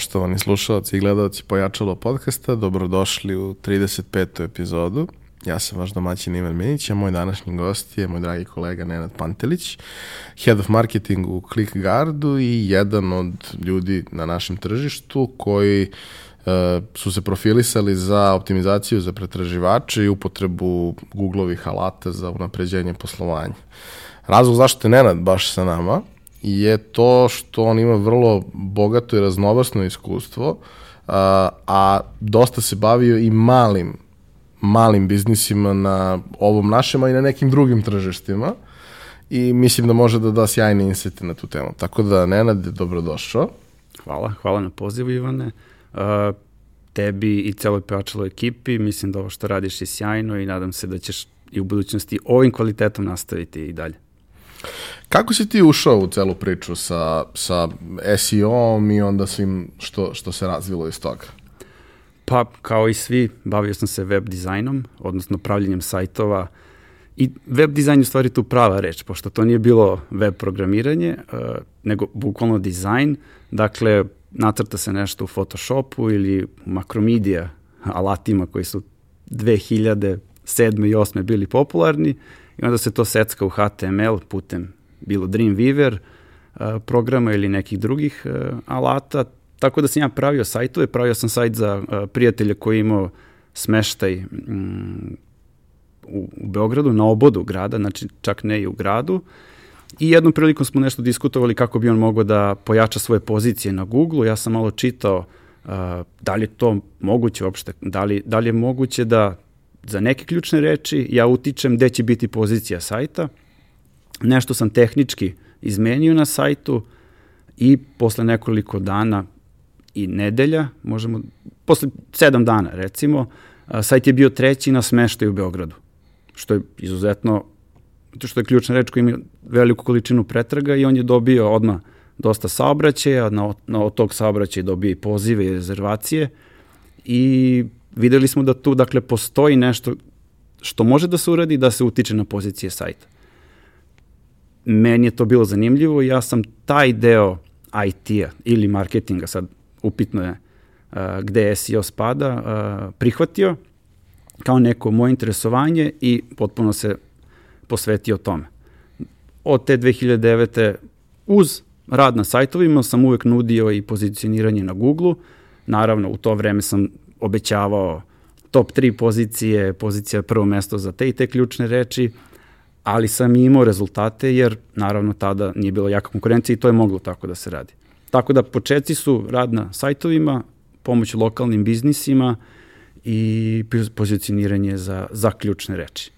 Poštovani slušalci i gledalci Pojačalo podcasta, dobrodošli u 35. epizodu. Ja sam vaš domaćin Ivan Minić, a moj današnji gost je moj dragi kolega Nenad Pantelić, head of marketing u ClickGuardu i jedan od ljudi na našem tržištu koji uh, su se profilisali za optimizaciju za pretraživače i upotrebu Googlovih alata za unapređenje poslovanja. Razlog zašto je Nenad baš sa nama je to što on ima vrlo bogato i raznovrsno iskustvo, a, a dosta se bavio i malim malim biznisima na ovom našem, a i na nekim drugim tržištima i mislim da može da da sjajne insete na tu temu. Tako da, Nenad, dobrodošao. Hvala, hvala na pozivu, Ivane. Uh, tebi i celoj pevačaloj ekipi, mislim da ovo što radiš je sjajno i nadam se da ćeš i u budućnosti ovim kvalitetom nastaviti i dalje. Kako si ti ušao u celu priču sa, sa SEO-om i onda svim što, što se razvilo iz toga? Pa, kao i svi, bavio sam se web dizajnom, odnosno pravljenjem sajtova i web dizajn je u stvari tu prava reč, pošto to nije bilo web programiranje, uh, nego bukvalno dizajn, dakle, nacrta se nešto u Photoshopu ili Macromedia alatima koji su 2007. i 2008. bili popularni i onda se to secka u HTML putem bilo Dreamweaver uh, programa ili nekih drugih uh, alata, tako da sam ja pravio sajtove, pravio sam sajt za uh, prijatelja koji imao smeštaj u, u Beogradu, na obodu grada, znači čak ne i u gradu, I jednom prilikom smo nešto diskutovali kako bi on mogao da pojača svoje pozicije na Google. Ja sam malo čitao uh, da li je to moguće uopšte, da li, da li je moguće da za neke ključne reči ja utičem gde će biti pozicija sajta. Nešto sam tehnički izmenio na sajtu i posle nekoliko dana i nedelja, možemo, posle sedam dana recimo, sajt je bio treći na smeštaju u Beogradu, što je izuzetno, to što je ključna reč koja ima veliku količinu pretraga i on je dobio odmah dosta saobraćaja, na, na od tog saobraćaja dobio i pozive i rezervacije i videli smo da tu dakle postoji nešto što može da se uradi da se utiče na pozicije sajta. Meni je to bilo zanimljivo i ja sam taj deo IT-a ili marketinga, sad upitno je uh, gde SEO spada, uh, prihvatio kao neko moje interesovanje i potpuno se posvetio tome. Od te 2009. uz rad na sajtovima sam uvek nudio i pozicioniranje na Google-u. Naravno, u to vreme sam obećavao top 3 pozicije, pozicija prvo mesto za te i te ključne reči, ali sam imao rezultate jer naravno tada nije bilo jaka konkurencija i to je moglo tako da se radi. Tako da početci su rad na sajtovima, pomoć lokalnim biznisima i pozicioniranje za, za ključne reči.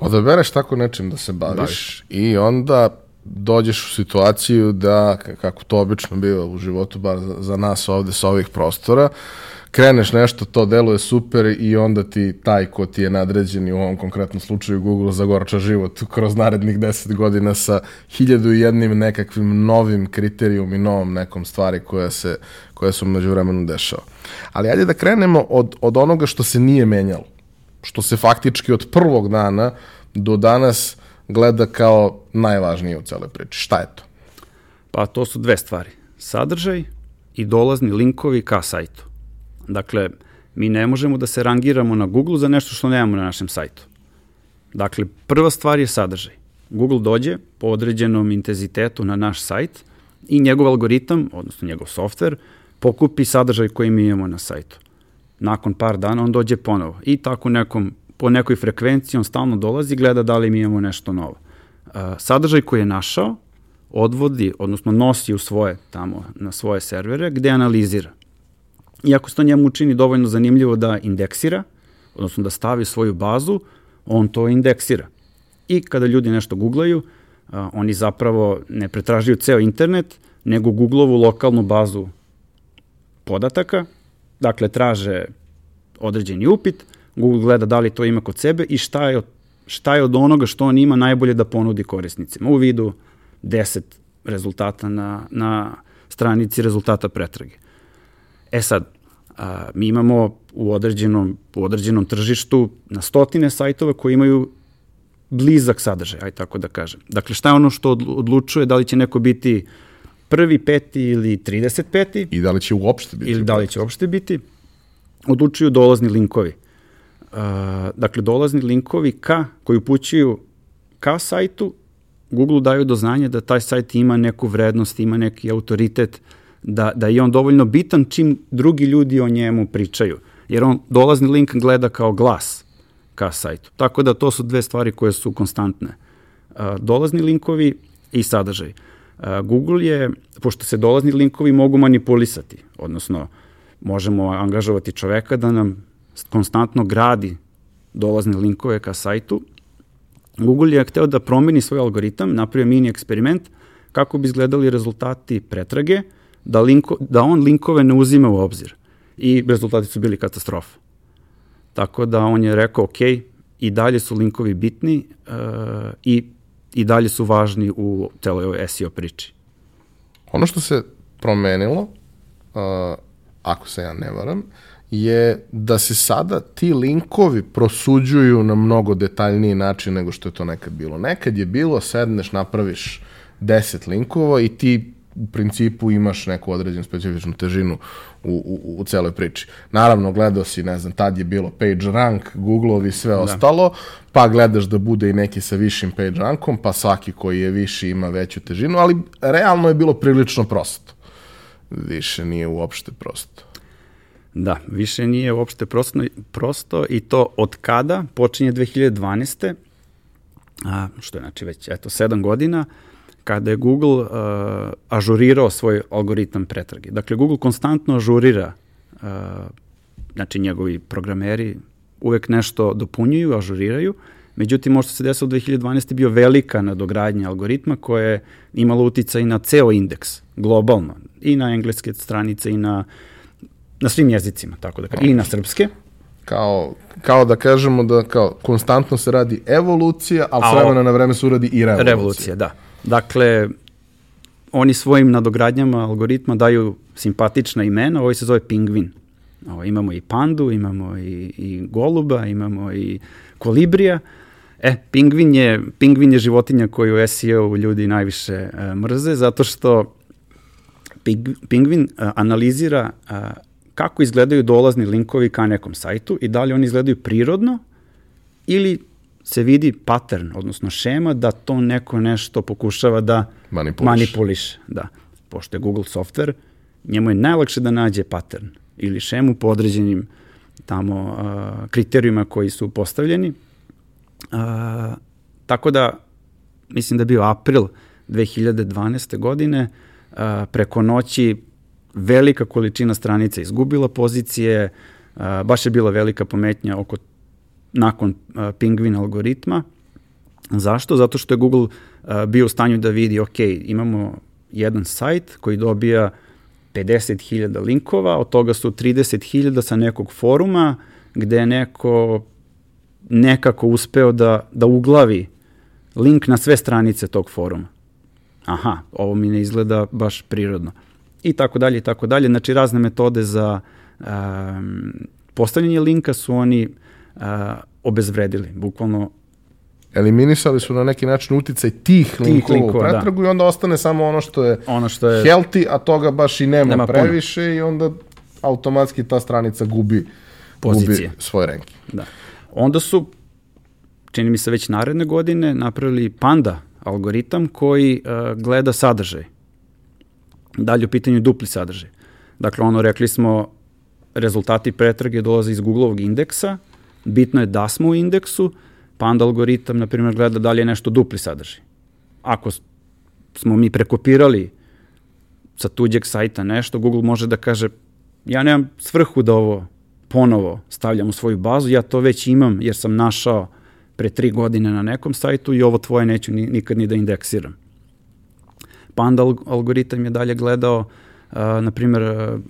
Odabereš tako nečim da se baviš, baviš. i onda dođeš u situaciju da, kako to obično biva u životu, bar za, nas ovde sa ovih prostora, kreneš nešto, to deluje super i onda ti taj ko ti je nadređen u ovom konkretnom slučaju Google zagorča život kroz narednih 10 godina sa hiljadu i jednim nekakvim novim kriterijum i novom nekom stvari koja se, koja se umeđu vremenu dešava. Ali ajde da krenemo od, od onoga što se nije menjalo, što se faktički od prvog dana do danas gleda kao najvažnije u celoj priči. Šta je to? Pa to su dve stvari. Sadržaj i dolazni linkovi ka sajtu. Dakle, mi ne možemo da se rangiramo na Google za nešto što nemamo na našem sajtu. Dakle, prva stvar je sadržaj. Google dođe po određenom intenzitetu na naš sajt i njegov algoritam, odnosno njegov softver, pokupi sadržaj koji mi imamo na sajtu. Nakon par dana on dođe ponovo i tako nekom, po nekoj frekvenciji on stalno dolazi i gleda da li mi imamo nešto novo. sadržaj koji je našao odvodi, odnosno nosi u svoje tamo na svoje servere gde analizira I ako se to njemu učini dovoljno zanimljivo da indeksira, odnosno da stavi svoju bazu, on to indeksira. I kada ljudi nešto googlaju, uh, oni zapravo ne pretražuju ceo internet, nego Googleovu lokalnu bazu podataka, dakle traže određeni upit, Google gleda da li to ima kod sebe i šta je, šta je od onoga što on ima najbolje da ponudi korisnicima u vidu 10 rezultata na, na stranici rezultata pretrage. E sad, a, mi imamo u određenom, u određenom tržištu na stotine sajtova koji imaju blizak sadržaj, aj tako da kažem. Dakle, šta je ono što odlučuje da li će neko biti prvi, peti ili 35. I da li će uopšte biti? Ili da li će uopšte biti, odlučuju dolazni linkovi. Uh, dakle, dolazni linkovi ka, koji upućuju ka sajtu, Google daju do znanja da taj sajt ima neku vrednost, ima neki autoritet, da, da je on dovoljno bitan čim drugi ljudi o njemu pričaju. Jer on dolazni link gleda kao glas ka sajtu. Tako da to su dve stvari koje su konstantne. Uh, dolazni linkovi i sadržaj. Uh, Google je, pošto se dolazni linkovi mogu manipulisati, odnosno možemo angažovati čoveka da nam konstantno gradi dolazne linkove ka sajtu, Google je hteo da promeni svoj algoritam, napravio mini eksperiment kako bi izgledali rezultati pretrage, da, linko, da on linkove ne uzima u obzir. I rezultati su bili katastrofa. Tako da on je rekao, ok, i dalje su linkovi bitni uh, i, i dalje su važni u ovoj SEO priči. Ono što se promenilo, uh, ako se ja ne varam, je da se sada ti linkovi prosuđuju na mnogo detaljniji način nego što je to nekad bilo. Nekad je bilo, sedneš, napraviš 10 linkova i ti u principu imaš neku određenu specifičnu težinu u, u, u celoj priči. Naravno, gledao si, ne znam, tad je bilo page rank, Google-ovi, sve da. ostalo, pa gledaš da bude i neki sa višim page rankom, pa svaki koji je viši ima veću težinu, ali realno je bilo prilično prosto. Više nije uopšte prosto. Da, više nije uopšte prosto, prosto i to od kada počinje 2012. A, što je znači već eto 7 godina kada je Google uh, ažurirao svoj algoritam pretrage. Dakle, Google konstantno ažurira, uh, znači njegovi programeri uvek nešto dopunjuju, ažuriraju, međutim, možda se desilo 2012. bio velika nadogradnja algoritma koja je imala uticaj na ceo indeks, globalno, i na engleske stranice i na na svim jezicima, tako da kažem, i na srpske. Kao, kao da kažemo da kao konstantno se radi evolucija, ali s vremena na vreme se uradi i revolucija. Revolucija, da. Dakle, oni svojim nadogradnjama algoritma daju simpatična imena, ovo se zove pingvin. Ovo, imamo i pandu, imamo i, i goluba, imamo i kolibrija. E, pingvin je, pingvin je životinja koju SEO ljudi najviše e, mrze, zato što ping, pingvin e, analizira e, kako izgledaju dolazni linkovi ka nekom sajtu i da li oni izgledaju prirodno ili se vidi pattern, odnosno šema da to neko nešto pokušava da manipuliš. manipuliše. Da. Pošto je Google software, njemu je najlakše da nađe pattern ili šemu po određenim tamo uh, kriterijuma koji su postavljeni. Uh, tako da, mislim da je bio april 2012. godine, uh, preko noći velika količina stranica izgubila pozicije, baš je bila velika pometnja oko nakon Penguin algoritma. Zašto? Zato što je Google bio u stanju da vidi, ok, imamo jedan sajt koji dobija 50.000 linkova, od toga su 30.000 sa nekog foruma gde je neko nekako uspeo da, da uglavi link na sve stranice tog foruma. Aha, ovo mi ne izgleda baš prirodno i tako dalje i tako dalje. Znači razne metode za um, postavljanje linka su oni uh, obezvredili, bukvalno eliminisali su na neki način uticaj tih, linkova, linkova u da. pretragu da. i onda ostane samo ono što je, ono što je healthy, a toga baš i nema, nema previše puno. i onda automatski ta stranica gubi, Pozicije. gubi svoj ranking. Da. Onda su, čini mi se već naredne godine, napravili Panda algoritam koji uh, gleda sadržaj. Dalje u pitanju dupli sadržaj. Dakle, ono, rekli smo, rezultati pretrage dolaze iz Googleovog indeksa, bitno je da smo u indeksu, pa onda algoritam, na primjer, gleda da li je nešto dupli sadržaj. Ako smo mi prekopirali sa tuđeg sajta nešto, Google može da kaže, ja nemam svrhu da ovo ponovo stavljam u svoju bazu, ja to već imam jer sam našao pre tri godine na nekom sajtu i ovo tvoje neću ni, nikad ni da indeksiram. Panda algoritam je dalje gledao, uh, na primjer, uh,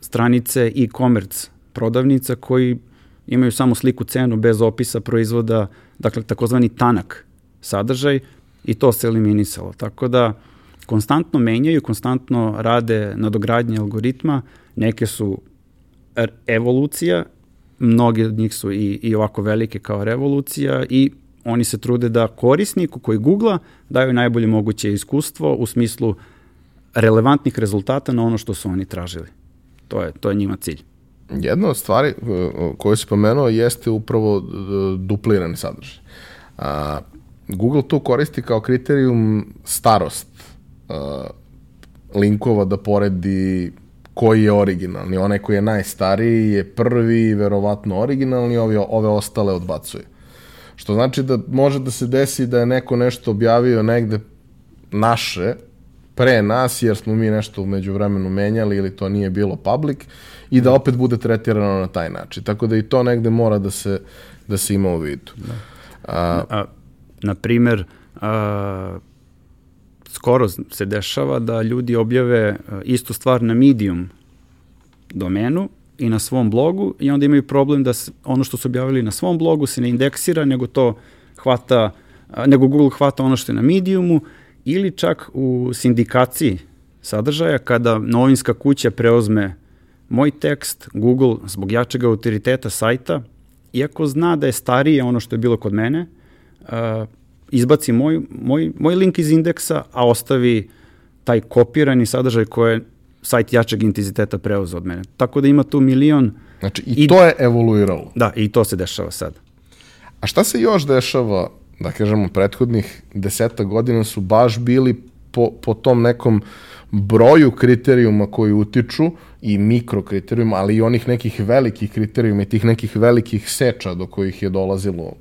stranice e-commerce prodavnica koji imaju samo sliku cenu bez opisa proizvoda, dakle takozvani tanak sadržaj i to se eliminisalo. Tako da konstantno menjaju, konstantno rade nadogradnje algoritma, neke su evolucija, mnoge od njih su i, i ovako velike kao revolucija i oni se trude da korisniku koji googla daju najbolje moguće iskustvo u smislu relevantnih rezultata na ono što su oni tražili. To je, to je njima cilj. Jedna od stvari koju si pomenuo jeste upravo duplirani sadržaj. A, Google tu koristi kao kriterijum starost a, linkova da poredi koji je originalni. Onaj koji je najstariji je prvi verovatno originalni, ovi, ove ostale odbacuje. Što znači da može da se desi da je neko nešto objavio negde naše, pre nas, jer smo mi nešto umeđu vremenu menjali ili to nije bilo public, i da opet bude tretirano na taj način. Tako da i to negde mora da se, da se ima u vidu. Da. A, a, na primer, a, skoro se dešava da ljudi objave istu stvar na Medium domenu i na svom blogu i onda imaju problem da se, ono što su objavili na svom blogu se ne indeksira, nego to hvata, nego Google hvata ono što je na Mediumu ili čak u sindikaciji sadržaja kada novinska kuća preozme moj tekst, Google zbog jačeg autoriteta sajta, iako zna da je starije ono što je bilo kod mene, izbaci moj, moj, moj link iz indeksa, a ostavi taj kopirani sadržaj koje sajt jačeg intenziteta preuzeo od mene. Tako da ima tu milion... Znači i, i to je evoluiralo. Da, i to se dešava sad. A šta se još dešava, da kažemo, prethodnih deseta godina su baš bili po, po tom nekom broju kriterijuma koji utiču i mikrokriterijuma, ali i onih nekih velikih kriterijuma i tih nekih velikih seča do kojih je dolazilo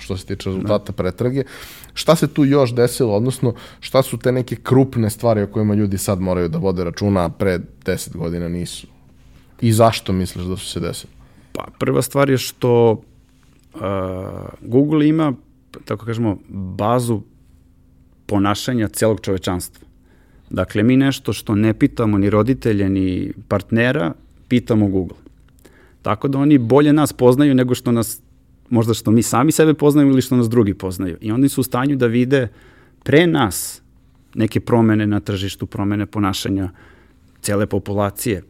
što se tiče rezultata pretrage. Šta se tu još desilo, odnosno šta su te neke krupne stvari o kojima ljudi sad moraju da vode računa, a pre 10 godina nisu? I zašto misliš da su se desili? Pa prva stvar je što uh, Google ima, tako kažemo, bazu ponašanja celog čovečanstva. Dakle, mi nešto što ne pitamo ni roditelje, ni partnera, pitamo Google. Tako da oni bolje nas poznaju nego što nas možda što mi sami sebe poznajemo ili što nas drugi poznaju. I oni su u stanju da vide pre nas neke promene na tržištu, promene ponašanja cele populacije,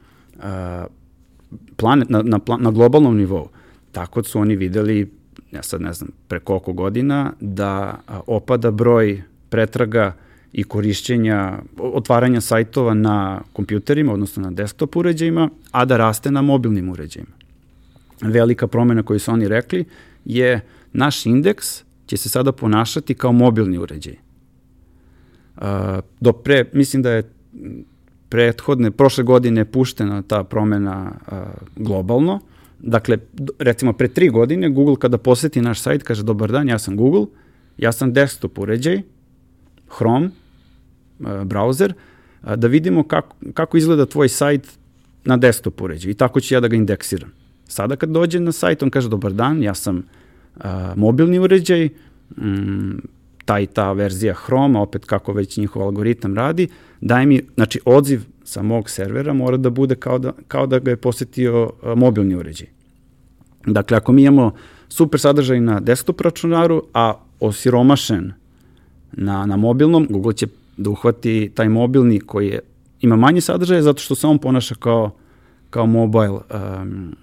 planet, na, na, na globalnom nivou. Tako su oni videli, ja sad ne znam, pre koliko godina, da opada broj pretraga i korišćenja, otvaranja sajtova na kompjuterima, odnosno na desktop uređajima, a da raste na mobilnim uređajima. Velika promena koju su oni rekli je naš indeks će se sada ponašati kao mobilni uređaj. Do pre, mislim da je prethodne, prošle godine puštena ta promena globalno. Dakle, recimo pre tri godine Google kada poseti naš sajt kaže dobar dan, ja sam Google, ja sam desktop uređaj, Chrome, uh, browser, da vidimo kako, kako izgleda tvoj sajt na desktop uređaju i tako ću ja da ga indeksiram. Sada kad dođe na sajt, on kaže, dobar dan, ja sam uh, mobilni uređaj, um, ta i ta verzija Chroma, opet kako već njihov algoritam radi, daj mi, znači odziv sa mog servera mora da bude kao da, kao da ga je posetio uh, mobilni uređaj. Dakle, ako mi imamo super sadržaj na desktop računaru, a osiromašen na, na mobilnom, Google će da uhvati taj mobilni koji je, ima manje sadržaja zato što se on ponaša kao, kao mobile um,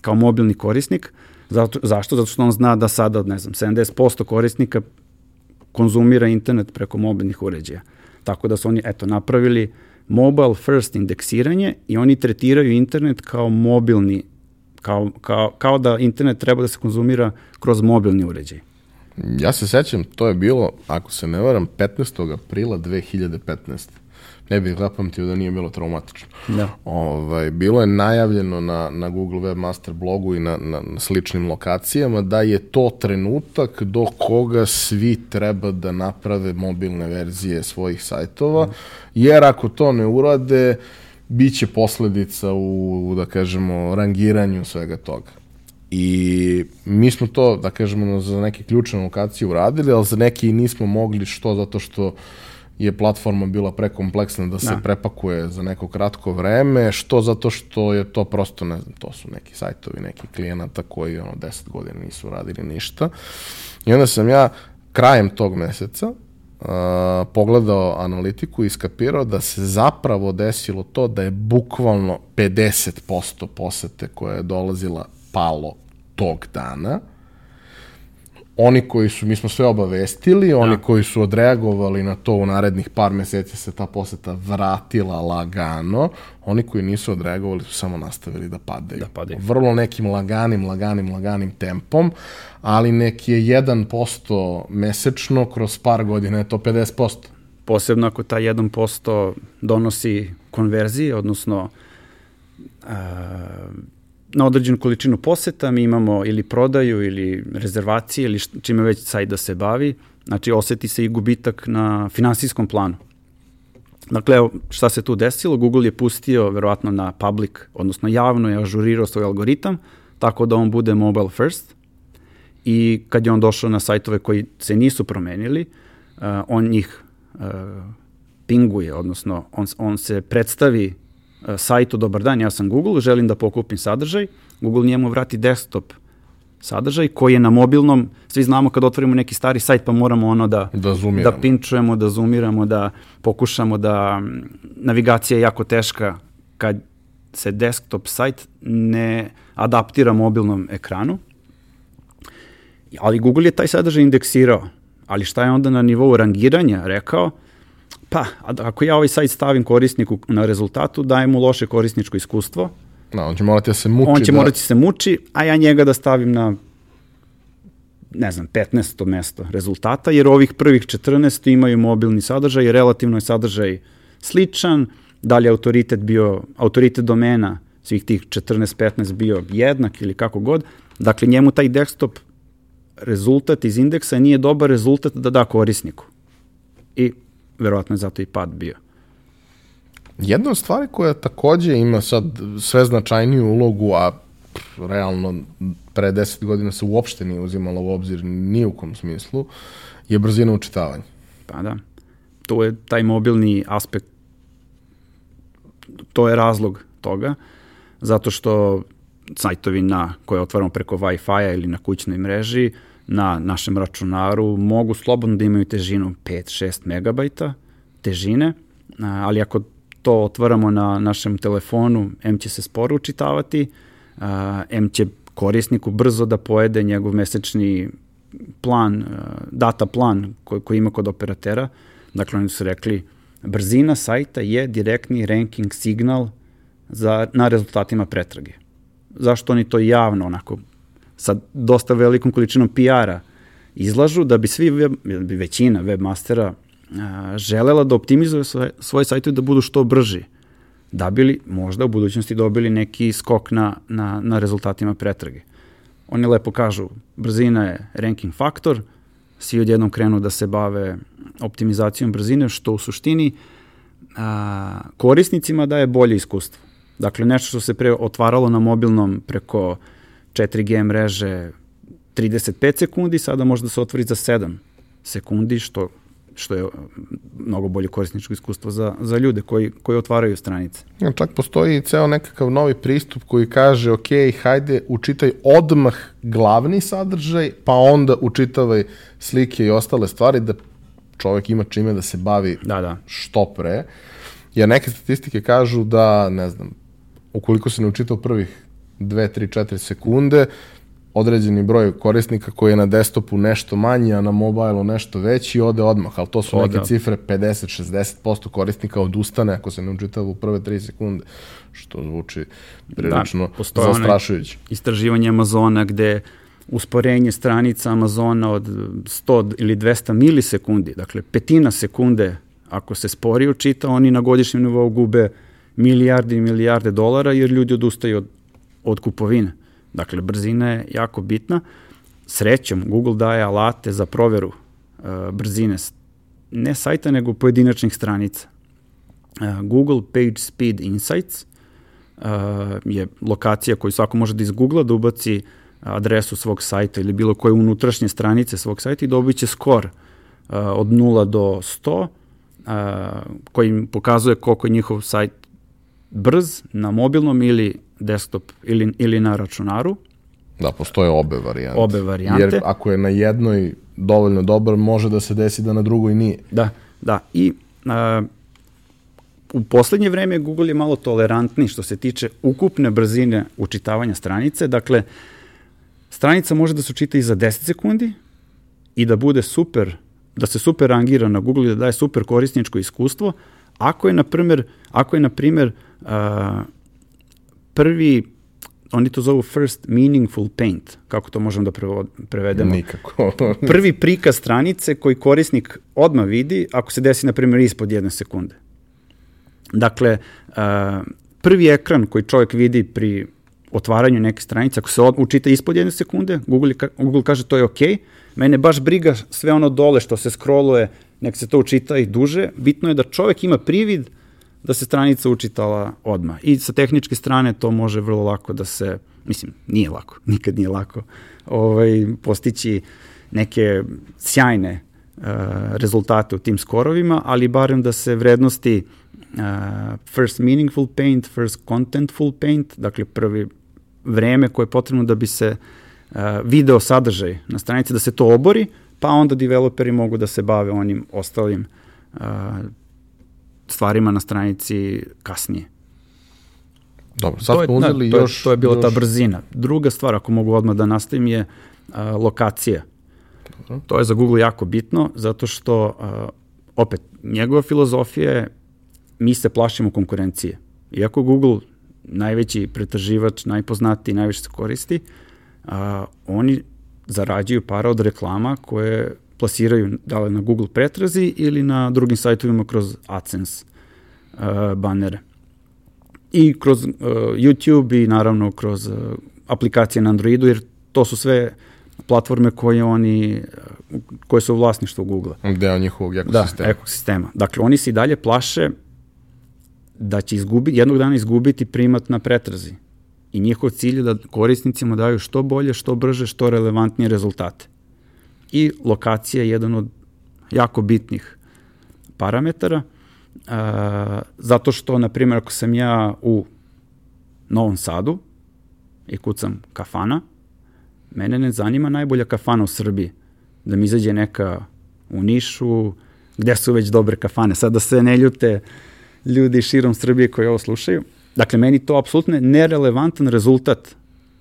kao mobilni korisnik. Zato, zašto? Zato što on zna da sada, ne znam, 70% korisnika konzumira internet preko mobilnih uređaja. Tako da su oni, eto, napravili mobile first indeksiranje i oni tretiraju internet kao mobilni, kao, kao, kao da internet treba da se konzumira kroz mobilni uređaj. Ja se sećam, to je bilo, ako se ne varam, 15. aprila 2015 ne bih zapamtio da nije bilo traumatično. Da. Ovaj, bilo je najavljeno na, na Google Webmaster blogu i na, na, na sličnim lokacijama da je to trenutak do koga svi treba da naprave mobilne verzije svojih sajtova, jer ako to ne urade, bit će posledica u, da kažemo, rangiranju svega toga. I mi smo to, da kažemo, za neke ključne lokacije uradili, ali za neke i nismo mogli, što zato što uh, je platforma bila prekompleksna da se da. prepakuje za neko kratko vreme, što zato što je to prosto, ne znam, to su neki sajtovi, neki klijenata koji ono 10 godina nisu radili ništa. I onda sam ja krajem tog meseca uh, pogledao analitiku i skapirao da se zapravo desilo to da je bukvalno 50% posete koja je dolazila palo tog dana, oni koji su, mi smo sve obavestili, oni da. koji su odreagovali na to u narednih par meseci se ta poseta vratila lagano, oni koji nisu odreagovali su samo nastavili da padaju. Da padaju. Vrlo nekim laganim, laganim, laganim tempom, ali neki je 1% mesečno, kroz par godina je to 50%. Posebno ako ta 1% donosi konverzije, odnosno uh, na određenu količinu poseta, mi imamo ili prodaju ili rezervacije ili čime već sajt da se bavi, znači oseti se i gubitak na finansijskom planu. Dakle, evo, šta se tu desilo? Google je pustio verovatno na public, odnosno javno je ažurirao svoj algoritam, tako da on bude mobile first i kad je on došao na sajtove koji se nisu promenili, uh, on njih uh, pinguje, odnosno on, on se predstavi sajtu Dobar dan, ja sam Google, želim da pokupim sadržaj, Google njemu vrati desktop sadržaj koji je na mobilnom, svi znamo kad otvorimo neki stari sajt pa moramo ono da, da, da pinčujemo, da zoomiramo, da pokušamo da navigacija je jako teška kad se desktop sajt ne adaptira mobilnom ekranu. Ali Google je taj sadržaj indeksirao. Ali šta je onda na nivou rangiranja rekao? Pa, ako ja ovaj sajt stavim korisniku na rezultatu, dajem mu loše korisničko iskustvo. Da, on će morati da se muči. On će da... morati da se muči, a ja njega da stavim na ne znam, 15. mesto rezultata, jer ovih prvih 14 imaju mobilni sadržaj, relativno je sadržaj sličan, da li je autoritet bio, autoritet domena svih tih 14-15 bio jednak ili kako god, dakle njemu taj desktop rezultat iz indeksa nije dobar rezultat da da korisniku. I verovatno je zato i pad bio. Jedna od stvari koja takođe ima sad sve značajniju ulogu, a realno pre 10 godina se uopšte nije uzimalo u obzir ni u kom smislu, je brzina učitavanja. Pa da. To je taj mobilni aspekt, to je razlog toga, zato što sajtovi na koje otvaramo preko Wi-Fi-a ili na kućnoj mreži, na našem računaru mogu slobodno da imaju težinu 5-6 megabajta težine, ali ako to otvaramo na našem telefonu, M će se sporo učitavati, M će korisniku brzo da pojede njegov mesečni plan, data plan koji, koji ima kod operatera. Dakle, oni su rekli, brzina sajta je direktni ranking signal za, na rezultatima pretrage. Zašto oni to javno onako sa dosta velikom količinom PR-a izlažu da bi svi, web, bi većina webmastera a, želela da optimizuje svoje, svoje sajtove da budu što brži da bi li možda u budućnosti dobili neki skok na, na, na rezultatima pretrage. Oni lepo kažu, brzina je ranking faktor, svi odjednom krenu da se bave optimizacijom brzine, što u suštini a, korisnicima daje bolje iskustvo. Dakle, nešto što se pre otvaralo na mobilnom preko 4G mreže 35 sekundi, sada može da se otvori za 7 sekundi, što što je mnogo bolje korisničko iskustvo za, za ljude koji, koji otvaraju stranice. Ja, čak postoji ceo nekakav novi pristup koji kaže, ok, hajde, učitaj odmah glavni sadržaj, pa onda učitavaj slike i ostale stvari da čovek ima čime da se bavi da, da. što pre. Jer neke statistike kažu da, ne znam, ukoliko se ne učita u prvih 2, 3, 4 sekunde, određeni broj korisnika koji je na desktopu nešto manji, a na mobilu nešto veći, ode odmah, ali to su neke cifre 50-60% korisnika odustane ako se ne učitava u prve 3 sekunde, što zvuči prilično da, zastrašujuće. Istraživanje Amazona gde usporenje stranica Amazona od 100 ili 200 milisekundi, dakle petina sekunde ako se spori učita, oni na godišnjem nivou gube milijarde i milijarde dolara jer ljudi odustaju od od kupovine. Dakle, brzina je jako bitna. Srećom, Google daje alate za proveru uh, brzine ne sajta, nego pojedinačnih stranica. Uh, Google Page Speed Insights uh, je lokacija koju svako može da izgoogla, da ubaci adresu svog sajta ili bilo koje unutrašnje stranice svog sajta i dobit će skor od 0 do 100 uh, koji im pokazuje koliko je njihov sajt brz na mobilnom ili desktop ili, ili na računaru. Da, postoje obe varijante. Obe varijante. Jer ako je na jednoj dovoljno dobar, može da se desi da na drugoj nije. Da, da. I a, u poslednje vreme Google je malo tolerantniji što se tiče ukupne brzine učitavanja stranice. Dakle, stranica može da se učita i za 10 sekundi, i da bude super, da se super rangira na Google i da daje super korisničko iskustvo, ako je, na primer, ako je, na primer, uh, prvi oni to zovu first meaningful paint, kako to možemo da prevedemo? Nikako. Prvi prikaz stranice koji korisnik odmah vidi ako se desi, na primjer, ispod jedne sekunde. Dakle, uh, prvi ekran koji čovjek vidi pri otvaranju neke stranice, ako se učita ispod jedne sekunde, Google, Google kaže to je ok, mene baš briga sve ono dole što se scrolluje, nek se to učita i duže, bitno je da čovjek ima privid da se stranica učitala odmah. I sa tehničke strane to može vrlo lako da se, mislim, nije lako, nikad nije lako, ovaj, postići neke sjajne uh, rezultate u tim skorovima, ali barem da se vrednosti uh, first meaningful paint, first contentful paint, dakle prvi vreme koje je potrebno da bi se uh, video sadržaj na stranici, da se to obori, pa onda developeri mogu da se bave onim ostalim uh, stvarima na stranici kasnije. Dobro, sad smo uzeli da, još... To je, to je bila još... ta brzina. Druga stvar, ako mogu odmah da nastavim, je a, lokacija. Dobro. To je za Google jako bitno, zato što, a, opet, njegova filozofija je mi se plašimo konkurencije. Iako Google najveći pretraživač, najpoznatiji, najviše se koristi, a, oni zarađuju para od reklama koje plasiraju da li na Google pretrazi ili na drugim sajtovima kroz AdSense uh, banere. I kroz uh, YouTube i naravno kroz uh, aplikacije na Androidu, jer to su sve platforme koje oni, uh, koje su u vlasništvu Google. Deo njihovog ekosistema. Da, ekosistema. Dakle, oni se i dalje plaše da će izgubiti, jednog dana izgubiti primat na pretrazi. I njihov cilj je da korisnicima daju što bolje, što brže, što relevantnije rezultate i lokacija je jedan od jako bitnih parametara, a, zato što, na primjer, ako sam ja u Novom Sadu i kucam kafana, mene ne zanima najbolja kafana u Srbiji, da mi izađe neka u Nišu, gde su već dobre kafane. Sad da se ne ljute ljudi širom Srbije koji ovo slušaju. Dakle, meni to apsolutno nerelevantan rezultat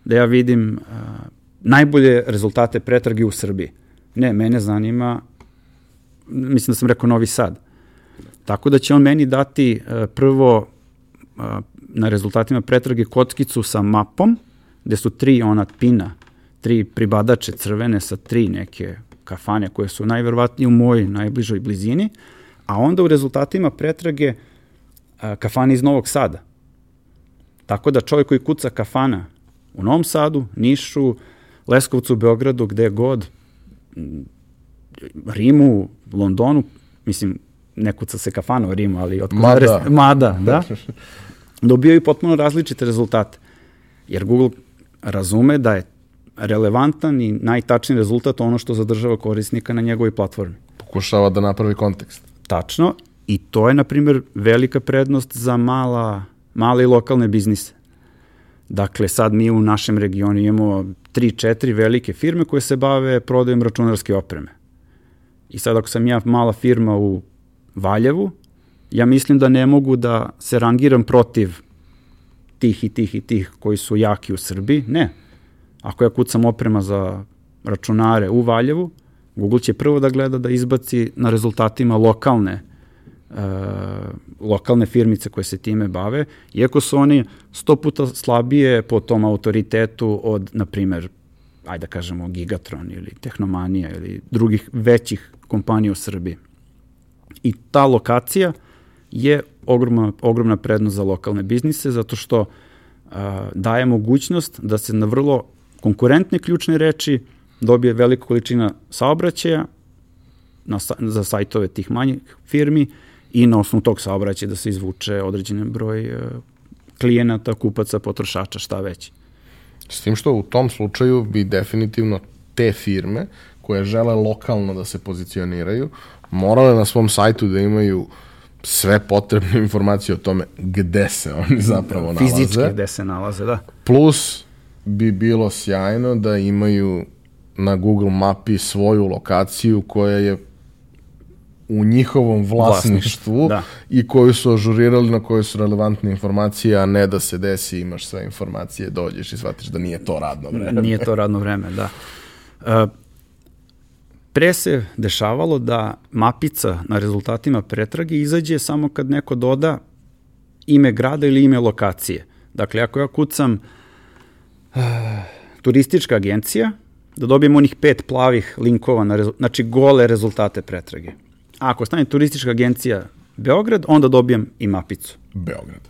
da ja vidim a, najbolje rezultate pretrage u Srbiji. Ne, mene zanima, mislim da sam rekao Novi Sad. Tako da će on meni dati uh, prvo uh, na rezultatima pretrage kockicu sa mapom, gde su tri ona pina, tri pribadače crvene sa tri neke kafane koje su najverovatnije u mojoj najbližoj blizini, a onda u rezultatima pretrage uh, kafane iz Novog Sada. Tako da čovjek koji kuca kafana u Novom Sadu, Nišu, Leskovcu, Beogradu, gde god, Rimu, Londonu, mislim, ne kuca se kafana u Rimu, ali od Mada. Mada, da, dobijaju potpuno različite rezultate. Jer Google razume da je relevantan i najtačniji rezultat ono što zadržava korisnika na njegovoj platformi. Pokušava da napravi kontekst. Tačno, i to je, na primjer, velika prednost za mala, male i lokalne biznise. Dakle, sad mi u našem regionu imamo tri, četiri velike firme koje se bave prodajom računarske opreme. I sad ako sam ja mala firma u Valjevu, ja mislim da ne mogu da se rangiram protiv tih i tih i tih koji su jaki u Srbiji. Ne. Ako ja kucam oprema za računare u Valjevu, Google će prvo da gleda da izbaci na rezultatima lokalne uh, lokalne firmice koje se time bave, iako su oni sto puta slabije po tom autoritetu od, na primer, ajde da kažemo Gigatron ili Tehnomanija ili drugih većih kompanija u Srbiji. I ta lokacija je ogromna, ogromna prednost za lokalne biznise zato što uh, daje mogućnost da se na vrlo konkurentne ključne reči dobije velika količina saobraćaja na, za sajtove tih manjih firmi i na osnovu tog saobraćaja da se izvuče određen broj uh, klijenata, kupaca, potrošača, šta već. S tim što u tom slučaju bi definitivno te firme koje žele lokalno da se pozicioniraju, morale na svom sajtu da imaju sve potrebne informacije o tome gde se oni zapravo Fizički nalaze. Fizički gde se nalaze, da. Plus bi bilo sjajno da imaju na Google mapi svoju lokaciju koja je u njihovom vlasništvu da. i koju su ažurirali na kojoj su relevantne informacije, a ne da se desi imaš sve informacije, dođeš i shvatiš da nije to radno vreme. Nije to radno vreme, da. Uh, pre se dešavalo da mapica na rezultatima pretrage izađe samo kad neko doda ime grada ili ime lokacije. Dakle, ako ja kucam uh, turistička agencija, da dobijem onih pet plavih linkova, na znači gole rezultate pretrage. Ako stane turistička agencija Beograd, onda dobijem i mapicu. Beograd.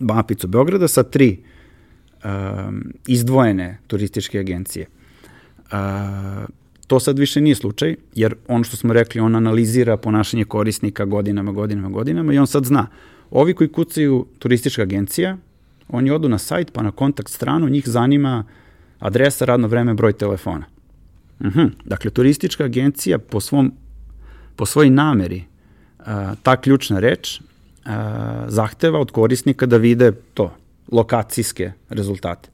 Mapicu Beograda sa tri um, izdvojene turističke agencije. Uh, to sad više nije slučaj, jer ono što smo rekli, on analizira ponašanje korisnika godinama, godinama, godinama i on sad zna. Ovi koji kucaju turistička agencija, oni odu na sajt pa na kontakt stranu, njih zanima adresa, radno vreme, broj telefona. Uh mhm. -huh. Dakle, turistička agencija po, svom, po svojoj nameri ta ključna reč zahteva od korisnika da vide to, lokacijske rezultate.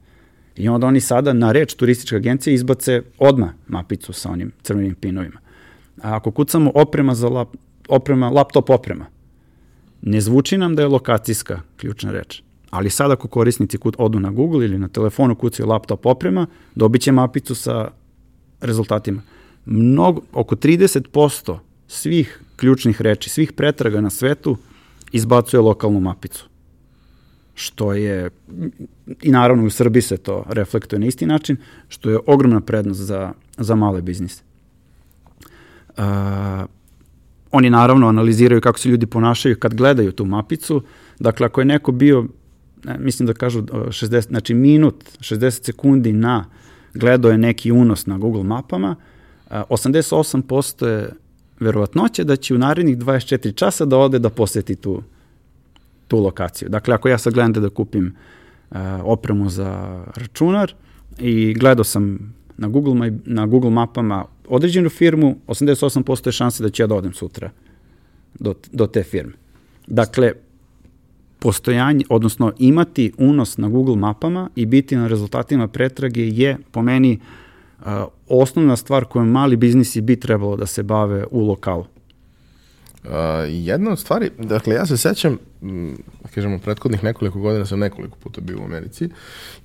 I onda oni sada na reč turistička agencija izbace odma mapicu sa onim crvenim pinovima. A ako kucamo oprema za lap, oprema, laptop oprema, ne zvuči nam da je lokacijska ključna reč. Ali sada ako korisnici kut, odu na Google ili na telefonu kucaju laptop oprema, dobit će mapicu sa rezultatima. Mnogo, oko 30% svih ključnih reči, svih pretraga na svetu izbacuje lokalnu mapicu. Što je, i naravno u Srbiji se to reflektuje na isti način, što je ogromna prednost za, za male biznise. Uh, oni naravno analiziraju kako se ljudi ponašaju kad gledaju tu mapicu. Dakle, ako je neko bio, ne, mislim da kažu 60, znači minut, 60 sekundi na gledao je neki unos na Google mapama, 88% je verovatnoće da će u narednih 24 časa da ode da poseti tu, tu lokaciju. Dakle, ako ja sad gledam da, da kupim uh, opremu za računar i gledao sam na Google, na Google mapama određenu firmu, 88% je šanse da će ja da odem sutra do, do te firme. Dakle, postojanje, odnosno imati unos na Google mapama i biti na rezultatima pretrage je po meni uh, osnovna stvar kojom mali biznisi bi trebalo da se bave u lokalu. Uh, jedna od stvari, dakle ja se sećam, da kažemo, prethodnih nekoliko godina sam nekoliko puta bio u Americi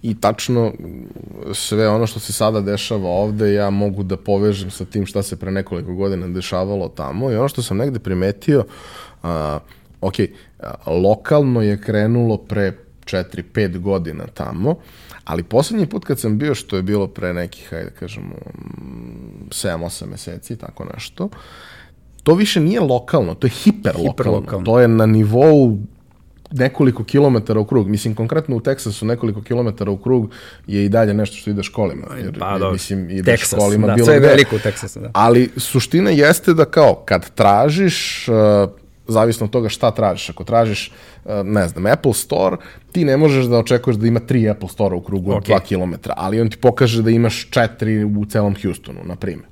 i tačno sve ono što se sada dešava ovde ja mogu da povežem sa tim šta se pre nekoliko godina dešavalo tamo i ono što sam negde primetio, uh, ok, lokalno je krenulo pre 4-5 godina tamo, ali poslednji put kad sam bio, što je bilo pre nekih, hajde da kažemo, 7-8 meseci, tako nešto, to više nije lokalno, to je hiperlokalno. hiperlokalno. To je na nivou nekoliko kilometara u krug. Mislim, konkretno u Teksasu nekoliko kilometara u krug je i dalje nešto što ide školima. Jer, pa, dobro. Mislim, ide Texas, školima. Da, bilo sve je veliko u Teksasu, da. Ali suština jeste da kao, kad tražiš, uh, zavisno od toga šta tražiš. Ako tražiš, uh, ne znam, Apple Store, ti ne možeš da očekuješ da ima tri Apple Store u krugu od okay. 2 km, ali on ti pokaže da imaš četiri u celom Houstonu, na primjer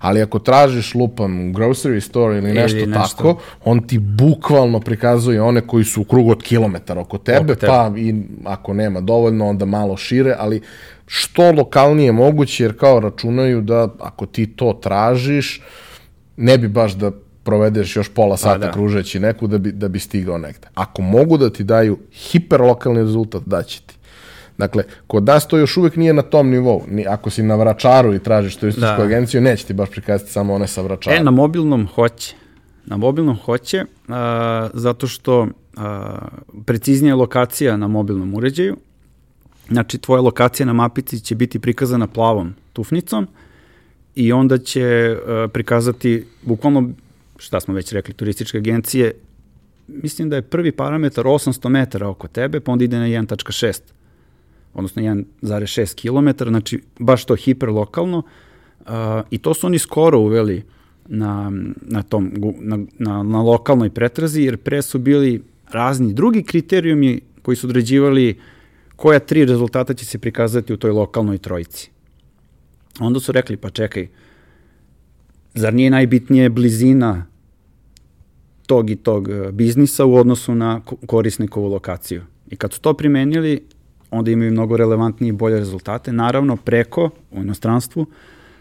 ali ako tražiš lupam grocery store ili nešto, ili nešto. tako, on ti bukvalno prikazuje one koji su u krugu od kilometara oko tebe, oko tebe, pa i ako nema dovoljno, onda malo šire, ali što lokalnije moguće, jer kao računaju da ako ti to tražiš, ne bi baš da provedeš još pola sata da. kružeći neku da bi, da bi stigao negde. Ako mogu da ti daju hiperlokalni rezultat, daće ti. Dakle, kod nas to još uvek nije na tom nivou. Ni, ako si na vračaru i tražiš turističku da. agenciju, neće ti baš prikazati samo one sa vračara. E, na mobilnom hoće. Na mobilnom hoće, uh, zato što uh, preciznija lokacija na mobilnom uređaju, znači tvoja lokacija na mapici će biti prikazana plavom tufnicom i onda će uh, prikazati bukvalno, šta smo već rekli, turističke agencije, mislim da je prvi parametar 800 metara oko tebe, pa onda ide na 1.6 odnosno 1,6 km, znači baš to hiperlokalno uh, i to su oni skoro uveli na, na, tom, na, na, na lokalnoj pretrazi, jer pre su bili razni drugi kriterijumi koji su određivali koja tri rezultata će se prikazati u toj lokalnoj trojici. Onda su rekli, pa čekaj, zar nije najbitnije blizina tog i tog uh, biznisa u odnosu na korisnikovu lokaciju? I kad su to primenili, onda imaju mnogo relevantnije i bolje rezultate. Naravno, preko, u inostranstvu,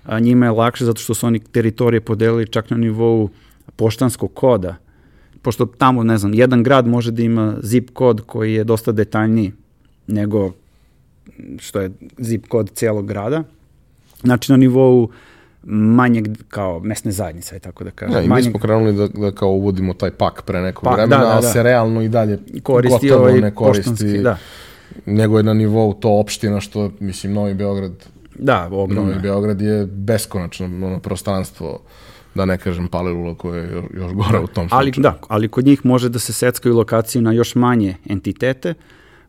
a, njima je lakše zato što su oni teritorije podelili čak na nivou poštanskog koda, pošto tamo, ne znam, jedan grad može da ima zip kod koji je dosta detaljniji nego što je zip kod cijelog grada. Znači, na nivou manjeg kao mesne zajednice, aj tako da kažem. Ja, i mi manjeg, smo krenuli da, da kao uvodimo taj pak pre nekog Pa, vremena, da, da, ali da. se realno i dalje koristi gotovo ovaj ne koristi. poštanski, da. Nego je na nivou to opština što, mislim, Novi Beograd, Da, ogromno. Novi Beograd je beskonačno ono, prostranstvo, da ne kažem Palilula koje je još, gore u tom Ali, slučaju. da, ali kod njih može da se seckaju lokacije na još manje entitete.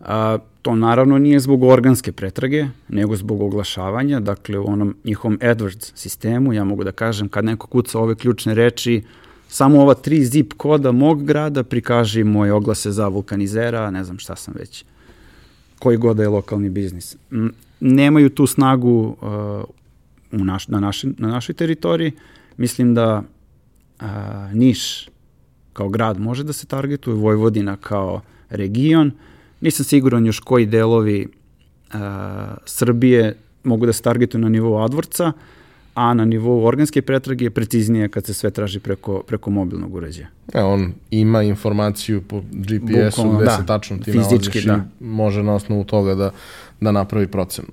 A, to naravno nije zbog organske pretrage, nego zbog oglašavanja. Dakle, u onom njihovom AdWords sistemu, ja mogu da kažem, kad neko kuca ove ključne reči, samo ova tri zip koda mog grada prikaži moje oglase za vulkanizera, ne znam šta sam već, koji god da je lokalni biznis. Nemaju tu snagu uh, u naš, na, naši, na našoj teritoriji. Mislim da a, Niš kao grad može da se targetuje, Vojvodina kao region. Nisam siguran još koji delovi a, Srbije mogu da se targetuju na nivou advorca, a na nivou organske pretrage je preciznije kad se sve traži preko, preko mobilnog uređaja. E, on ima informaciju po GPS-u gde da. se tačno ti Fizički, nalaziš da. i može na osnovu toga da, da napravi procenu.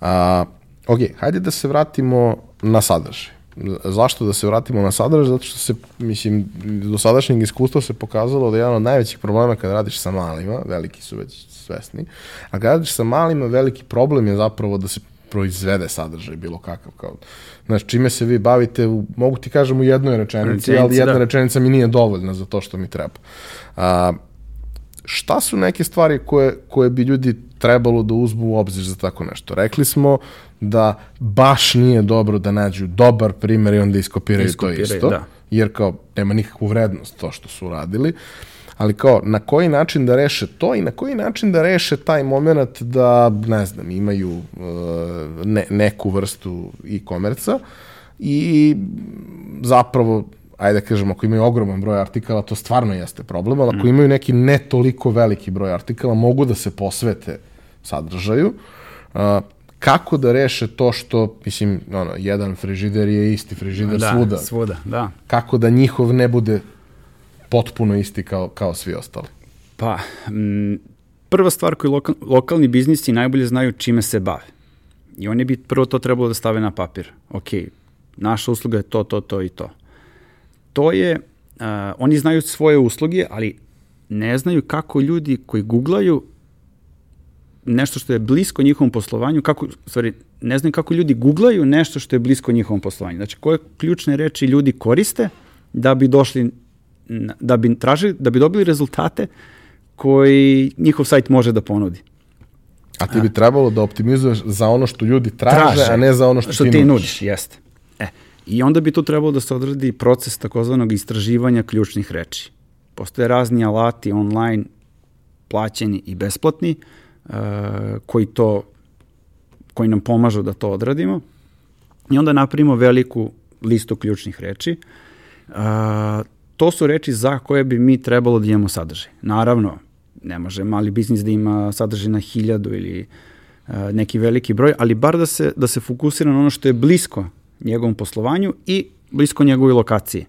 A, ok, hajde da se vratimo na sadržaj. Zašto da se vratimo na sadržaj? Zato što se, mislim, do sadašnjeg iskustva se pokazalo da je jedan od najvećih problema kada radiš sa malima, veliki su već svesni, a kada radiš sa malima, veliki problem je zapravo da se proizvede sadržaj bilo kakav. Kao, znaš, čime se vi bavite, u, mogu ti kažem u jednoj rečenici, Rečenici, ali jedna da. rečenica mi nije dovoljna za to što mi treba. A, šta su neke stvari koje, koje bi ljudi trebalo da uzmu u obzir za tako nešto? Rekli smo da baš nije dobro da nađu dobar primer i onda iskopiraju, Iskopiraju, to isto, da. jer kao nema nikakvu vrednost to što su uradili, ali kao na koji način da reše to i na koji način da reše taj moment da, ne znam, imaju uh, ne, neku vrstu e-komerca i zapravo ajde da kažemo, ako imaju ogroman broj artikala, to stvarno jeste problem, ali ako imaju neki ne toliko veliki broj artikala, mogu da se posvete sadržaju. Uh, kako da reše to što, mislim, ono, jedan frižider je isti frižider da, svuda. Svuda, da. Kako da njihov ne bude potpuno isti kao, kao svi ostali. Pa, m, prva stvar koju lokal, lokalni biznisi najbolje znaju čime se bave. I oni bi prvo to trebalo da stave na papir. Ok, naša usluga je to, to, to i to. To je, uh, oni znaju svoje usluge, ali ne znaju kako ljudi koji googlaju nešto što je blisko njihovom poslovanju, kako, stvari, ne znaju kako ljudi googlaju nešto što je blisko njihovom poslovanju. Znači, koje ključne reči ljudi koriste da bi došli, da bi tražili, da bi dobili rezultate koji njihov sajt može da ponudi. A ti bi trebalo da optimizuješ za ono što ljudi traže, a ne za ono što, što ti nudiš. Jeste. E, I onda bi tu trebalo da se odradi proces takozvanog istraživanja ključnih reči. Postoje razni alati online, plaćeni i besplatni, uh, koji to koji nam pomažu da to odradimo. I onda napravimo veliku listu ključnih reči. Uh, to su reči za koje bi mi trebalo da imamo sadržaj. Naravno, ne može mali biznis da ima sadržaj na hiljadu ili uh, neki veliki broj, ali bar da se, da se fokusira na ono što je blisko njegovom poslovanju i blisko njegovoj lokaciji.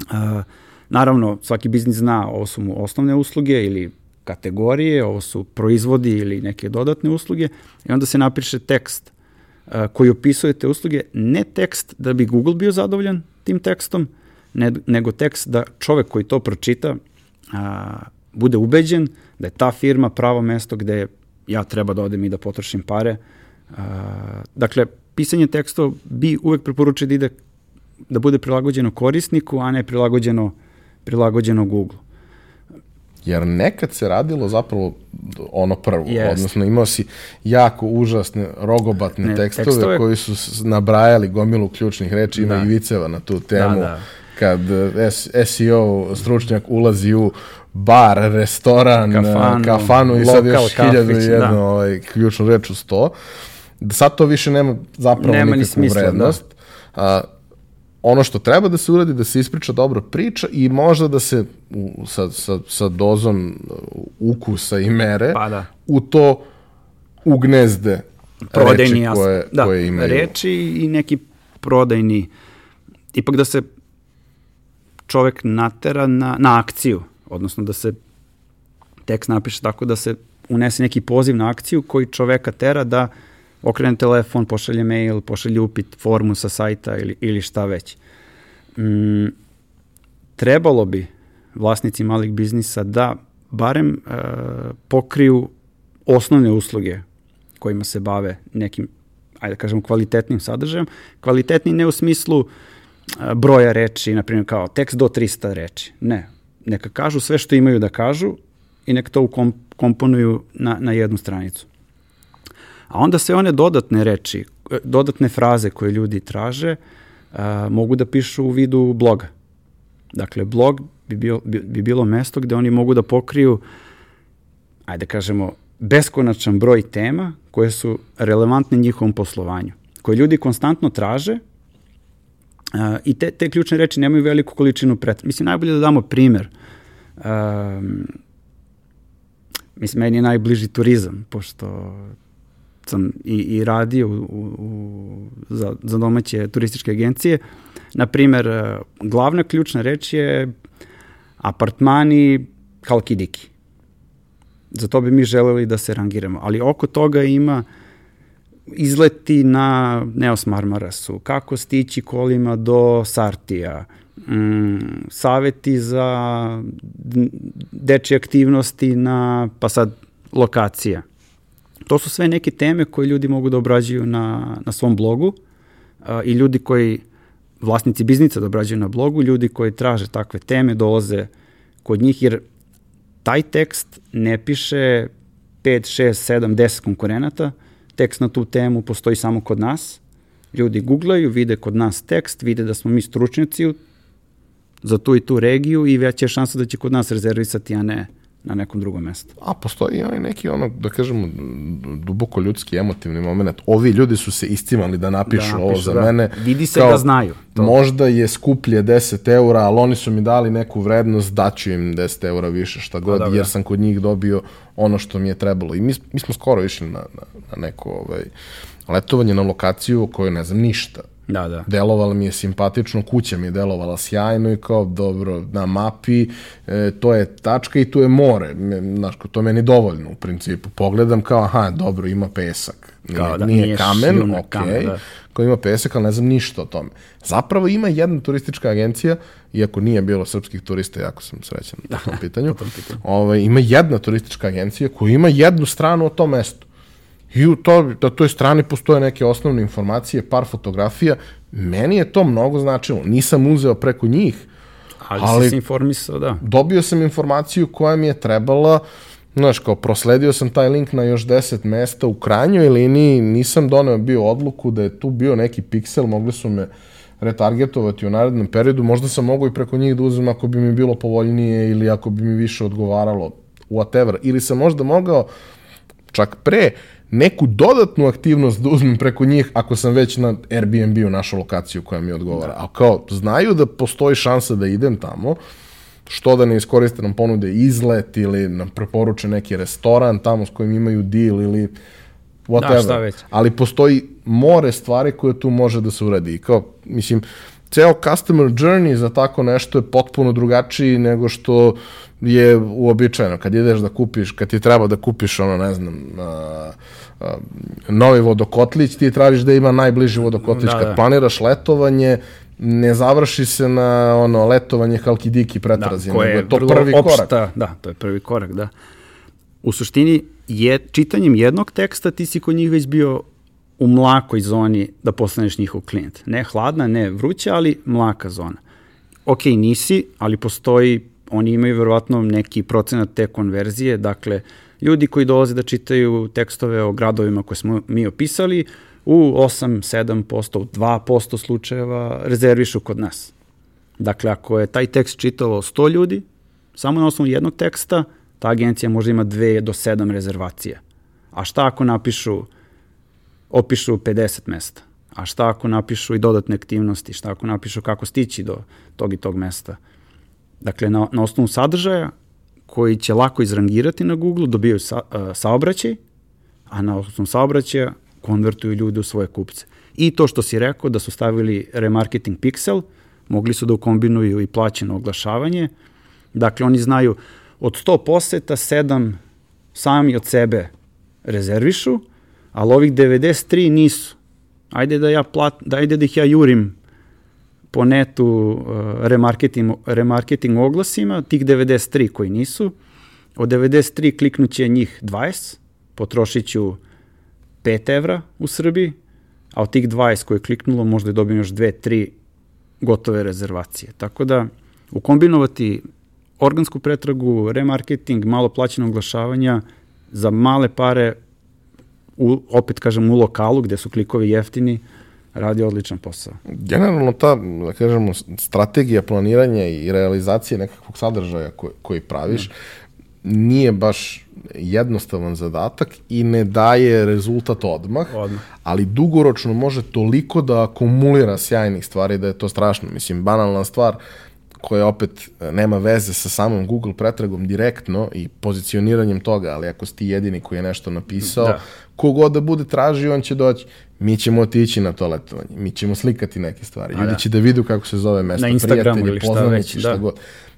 Uh, naravno, svaki biznis zna, ovo su mu osnovne usluge ili kategorije, ovo su proizvodi ili neke dodatne usluge i onda se napiše tekst uh, koji opisuje te usluge, ne tekst da bi Google bio zadovoljan tim tekstom, ne, nego tekst da čovek koji to pročita a, bude ubeđen da je ta firma pravo mesto gde ja treba da odem i da potrošim pare. A, dakle, pisanje tekstova bi uvek preporučio da ide da bude prilagođeno korisniku, a ne prilagođeno, prilagođeno Google. Jer nekad se radilo zapravo ono prvo, Jest. odnosno imao si jako užasne, rogobatne Ne, tekstove, tekstove- koji su nabrajali gomilu ključnih reči, ima Da. i viceva na tu temu, Da, da. kad eh, SEO stručnjak ulazi u bar, restoran, Kafanu, kafanu, i sad još hiljadu i kafić, jednu da. ovaj, ključnu reč uz to. Sad to više nema zapravo Nema ni nikakvu smisla, da. vrednost. A, ono što treba da se uradi, da se ispriča dobro priča i možda da se u, sa, sa, sa dozom uh, ukusa i mere Pa da. u to ugnezde prodajni reči jasno. koje, da, koje imaju. reči i neki prodajni ipak da se čovek natera na, na akciju, odnosno da se tekst napiše tako da se unese neki poziv na akciju koji čoveka tera da okrene telefon, pošalje mail, pošalje upit, formu sa sajta ili, ili šta već. Mm, trebalo bi vlasnici malih biznisa da barem e, pokriju osnovne usluge kojima se bave nekim, ajde da kažem, kvalitetnim sadržajem. Kvalitetni ne u smislu e, broja reči, na primjer kao tekst do 300 reči. Ne. Neka kažu sve što imaju da kažu i neka to komponuju na, na jednu stranicu. A onda sve one dodatne reči, dodatne fraze koje ljudi traže, a, mogu da pišu u vidu bloga. Dakle, blog bi, bio, bi, bi bilo mesto gde oni mogu da pokriju, ajde da kažemo, beskonačan broj tema koje su relevantne njihovom poslovanju, koje ljudi konstantno traže a, i te, te ključne reči nemaju veliku količinu pret. Mislim, najbolje da damo primer. Um, mislim, meni je najbliži turizam, pošto sam i, i radio u, u, za, za domaće turističke agencije. Naprimer, e, glavna ključna reč je apartmani Halkidiki. Za to bi mi želeli da se rangiramo. Ali oko toga ima izleti na Neos Marmarasu, kako stići kolima do Sartija, mm, saveti za dečje aktivnosti na, pa sad, lokacija. To su sve neke teme koje ljudi mogu da obrađuju na, na svom blogu uh, i ljudi koji, vlasnici biznica da obrađuju na blogu, ljudi koji traže takve teme dolaze kod njih jer taj tekst ne piše 5, 6, 7, 10 konkurenata, tekst na tu temu postoji samo kod nas, ljudi googlaju, vide kod nas tekst, vide da smo mi stručnjaci za tu i tu regiju i veća je šansa da će kod nas rezervisati, a ne na nekom drugom mestu. A postoji i neki ono, da kažemo, duboko ljudski emotivni moment. Ovi ljudi su se istimali da napišu, da, napišu ovo za da. mene. Vidi se kao, da znaju. To. Možda je skuplje 10 eura, ali oni su mi dali neku vrednost, daću im 10 eura više, šta god, da, jer sam kod njih dobio ono što mi je trebalo. I mi, mi smo skoro išli na, na, na neko ovaj, letovanje na lokaciju o kojoj ne znam ništa Da, da. Delovala mi je simpatično, kuća mi je delovala sjajno i kao dobro na mapi, e, to je tačka i tu je more. Znaš, to meni dovoljno u principu. Pogledam kao, aha, dobro, ima pesak. Nije, kao da, nije, nije kamen, ok, kamen, da. kao ima pesak, ali ne znam ništa o tome. Zapravo ima jedna turistička agencija, iako nije bilo srpskih turista, jako sam srećan na tom pitanju, tom pitanju. Ovaj, ima jedna turistička agencija koja ima jednu stranu o tom mestu. I u to, na toj strani postoje neke osnovne informacije, par fotografija. Meni je to mnogo značilo. Nisam uzeo preko njih, ali, ali si se informisao, da. Dobio sam informaciju koja mi je trebala, znaš, kao prosledio sam taj link na još 10 mesta u krajnjoj liniji, nisam doneo bio odluku da je tu bio neki piksel, mogli su me retargetovati u narednom periodu, možda sam mogu i preko njih da uzmem ako bi mi bilo povoljnije ili ako bi mi više odgovaralo, whatever, ili sam možda mogao čak pre neku dodatnu aktivnost da uzmem preko njih ako sam već na Airbnb-u našo lokaciju koja mi odgovara. Da. A kao, znaju da postoji šansa da idem tamo, što da ne iskoriste nam ponude izlet ili nam preporuče neki restoran tamo s kojim imaju deal ili whatever. Da, šta već. Ali postoji more stvari koje tu može da se uradi. I kao, mislim, ceo customer journey za tako nešto je potpuno drugačiji nego što je uobičajeno. Kad ideš da kupiš, kad ti treba da kupiš ono, ne znam, a, a, novi vodokotlić, ti tražiš da ima najbliži vodokotlić. Da, kad da. planiraš letovanje, ne završi se na ono letovanje halkidiki pretrazi, da, nego je to prvi opšta, korak. Da, to je prvi korak, da. U suštini, je, čitanjem jednog teksta ti si kod njih već bio u mlakoj zoni da postaneš njihov klijent. Ne hladna, ne vruća, ali mlaka zona. Ok, nisi, ali postoji, oni imaju verovatno neki procenat te konverzije, dakle, ljudi koji dolaze da čitaju tekstove o gradovima koje smo mi opisali, u 8-7%, u 2% slučajeva rezervišu kod nas. Dakle, ako je taj tekst čitalo 100 ljudi, samo na osnovu jednog teksta, ta agencija može ima 2 do 7 rezervacija. A šta ako napišu opišu 50 mesta. A šta ako napišu i dodatne aktivnosti, šta ako napišu kako stići do tog i tog mesta. Dakle, na, na osnovu sadržaja koji će lako izrangirati na Google, dobijaju sa, uh, saobraćaj, a na osnovu saobraćaja konvertuju ljude u svoje kupce. I to što si rekao da su stavili remarketing pixel, mogli su da ukombinuju i plaćeno oglašavanje. Dakle, oni znaju od 100 poseta, 7 sami od sebe rezervišu, ali ovih 93 nisu. Ajde da, ja plat, da, ajde da ih ja jurim po netu uh, remarketing, remarketing oglasima, tih 93 koji nisu, od 93 kliknuće njih 20, potrošit ću 5 evra u Srbiji, a od tih 20 koje je kliknulo možda je dobijem još 2-3 gotove rezervacije. Tako da ukombinovati organsku pretragu, remarketing, malo plaćeno oglašavanja za male pare, u, opet kažem u lokalu gde su klikovi jeftini, radi odličan posao. Generalno ta, da kažemo, strategija planiranja i realizacije nekakvog sadržaja koji, koji praviš, mm. nije baš jednostavan zadatak i ne daje rezultat odmah, odmah, ali dugoročno može toliko da akumulira sjajnih stvari da je to strašno. Mislim, banalna stvar, koja opet e, nema veze sa samom Google pretragom direktno i pozicioniranjem toga, ali ako si ti jedini koji je nešto napisao, da. kogod da bude tražio, on će doći. Mi ćemo otići na to letovanje, mi ćemo slikati neke stvari. Ljudi da. će da vidu kako se zove mesto, na prijatelji, ili šta već, šta da. god.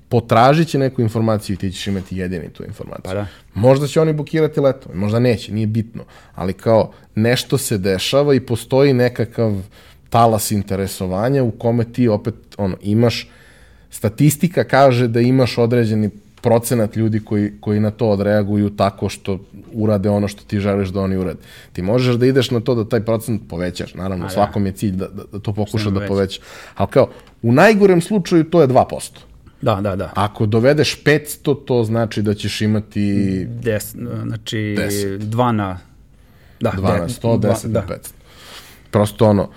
Potražit će neku informaciju i ti ćeš imati jedini tu informaciju. Pa da. Možda će oni bukirati letovanje, možda neće, nije bitno, ali kao nešto se dešava i postoji nekakav talas interesovanja u kome ti opet ono, imaš statistika kaže da imaš određeni procenat ljudi koji, koji na to odreaguju tako što urade ono što ti želiš da oni urade. Ti možeš da ideš na to da taj procenat povećaš, naravno, A, svakom je cilj da, da, da to pokuša da poveća. Ali kao, u najgorem slučaju to je 2%. Da, da, da. Ako dovedeš 500, to znači da ćeš imati... Des, znači, 10. 2 na... Da, 2 na 100, 10 da. na 500. Prosto ono,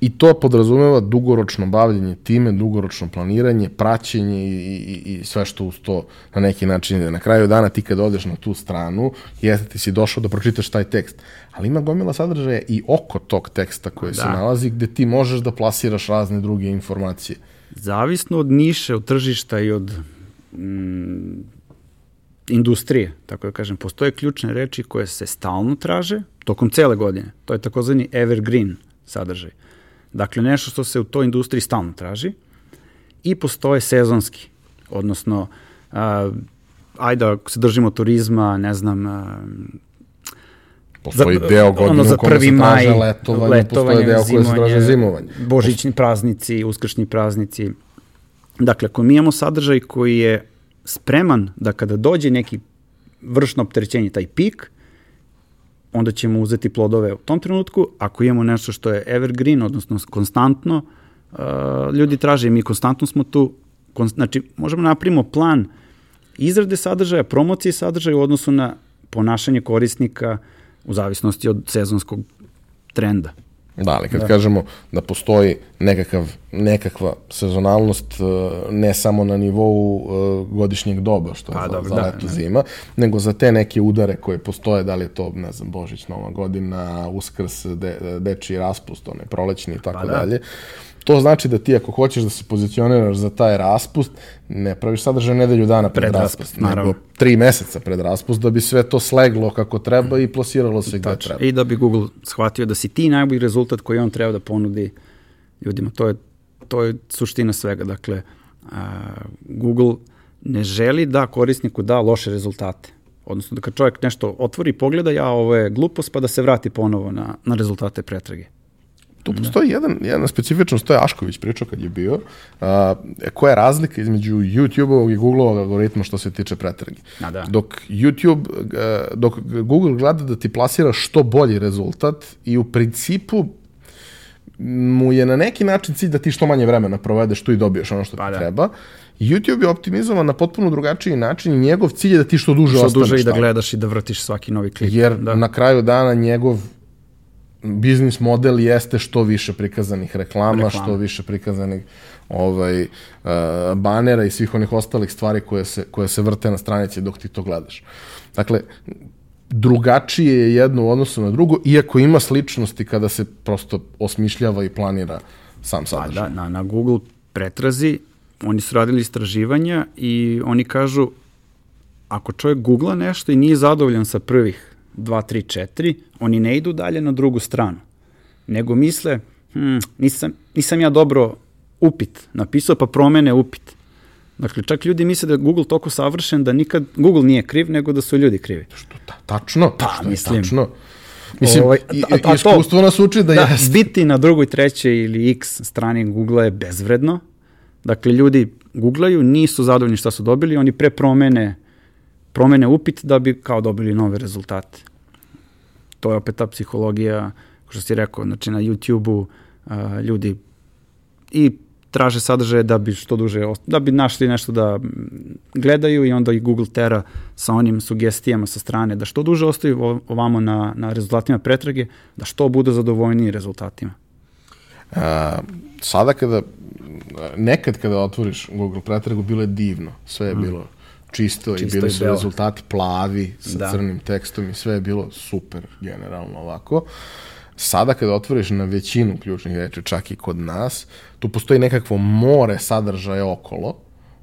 I to podrazumeva dugoročno bavljanje time, dugoročno planiranje, praćenje i, i, i sve što uz to na neki način ide. Na kraju dana ti kad odeš na tu stranu, jeste ti si došao da pročitaš taj tekst, ali ima gomila sadržaja i oko tog teksta koje da. se nalazi gde ti možeš da plasiraš razne druge informacije. Zavisno od niše, od tržišta i od mm, industrije, tako da kažem, postoje ključne reči koje se stalno traže tokom cele godine. To je takozvani evergreen sadržaj. Dakle, nešto što se u toj industriji stalno traži i postoje sezonski, odnosno, a, ajde, ako se držimo turizma, ne znam, a, Postoji za, deo godine ono, za u kome se traže letovanje, letovanje postoje deo koje se traže zimovanje. Božićni praznici, uskršnji praznici. Dakle, ako mi imamo sadržaj koji je spreman da kada dođe neki vršno opterećenje, taj pik, onda ćemo uzeti plodove u tom trenutku. Ako imamo nešto što je evergreen, odnosno konstantno, uh, ljudi traže i mi konstantno smo tu, znači možemo da napravimo plan izrade sadržaja, promocije sadržaja u odnosu na ponašanje korisnika u zavisnosti od sezonskog trenda. Da, ali kad da. kažemo da postoji nekakav, nekakva sezonalnost e, ne samo na nivou uh, godišnjeg doba, što pa, je dobro, za, za da, leto, da. zima, nego za te neke udare koje postoje, da li je to, ne znam, Božić, Nova godina, Uskrs, de, dečiji raspust, one prolećni i tako pa, da. dalje. To znači da ti ako hoćeš da se pozicioniraš za taj raspust, ne praviš sadržaj nedelju dana pred, pred raspust, raspust nego tri meseca pred raspust da bi sve to sleglo kako treba i plasiralo se gde treba. I da bi Google shvatio da si ti najbolji rezultat koji on treba da ponudi ljudima. To je, to je suština svega. Dakle, a, Google ne želi da korisniku da loše rezultate. Odnosno da kad čovjek nešto otvori i pogleda, ja ovo je glupost, pa da se vrati ponovo na, na rezultate pretrage. Tu postoji jedan, jedna specifičnost, to je Ašković pričao kad je bio, uh, koja je razlika između YouTube-ovog i Google-ovog algoritma što se tiče pretrage. A, da. Dok YouTube, uh, dok Google gleda da ti plasira što bolji rezultat i u principu mu je na neki način cilj da ti što manje vremena provedeš tu i dobiješ ono što pa, ti da. treba. YouTube je optimizovan na potpuno drugačiji način i njegov cilj je da ti što duže što ostaneš. Što duže i da gledaš i da vrtiš svaki novi klip. Jer da. na kraju dana njegov biznis model jeste što više prikazanih reklama, Reklama. što više prikazanih ovaj, uh, banera i svih onih ostalih stvari koje se, koje se vrte na stranici dok ti to gledaš. Dakle, drugačije je jedno u odnosu na drugo, iako ima sličnosti kada se prosto osmišljava i planira sam pa sadržaj. da, na, na Google pretrazi oni su radili istraživanja i oni kažu ako čovjek googla nešto i nije zadovoljan sa prvih 2, 3, 4, oni ne idu dalje na drugu stranu, nego misle, hm, nisam, nisam ja dobro upit napisao, pa promene upit. Dakle, čak ljudi misle da je Google toliko savršen da nikad Google nije kriv, nego da su ljudi krivi. Što, ta, tačno, pa, što mislim. tačno. Mislim, ovaj, i, a, a iskustvo to, nas uči da, da jeste. Biti na drugoj, trećoj ili x strani Google je bezvredno. Dakle, ljudi googlaju, nisu zadovoljni šta su dobili, oni pre promene, promene upit da bi kao dobili nove rezultate. To je opet ta psihologija, što si rekao, znači na YouTube-u uh, ljudi i traže sadržaje da bi što duže, da bi našli nešto da gledaju i onda i Google tera sa onim sugestijama sa strane da što duže ostaju ovamo na, na rezultatima pretrage, da što budu zadovoljniji rezultatima. A, sada kada, nekad kada otvoriš Google pretragu, bilo je divno, sve je mm. bilo čisto, čisto i bili su rezultati plavi sa da. crnim tekstom i sve je bilo super generalno ovako. Sada kada otvoriš na većinu ključnih reči, čak i kod nas, tu postoji nekakvo more sadržaja okolo,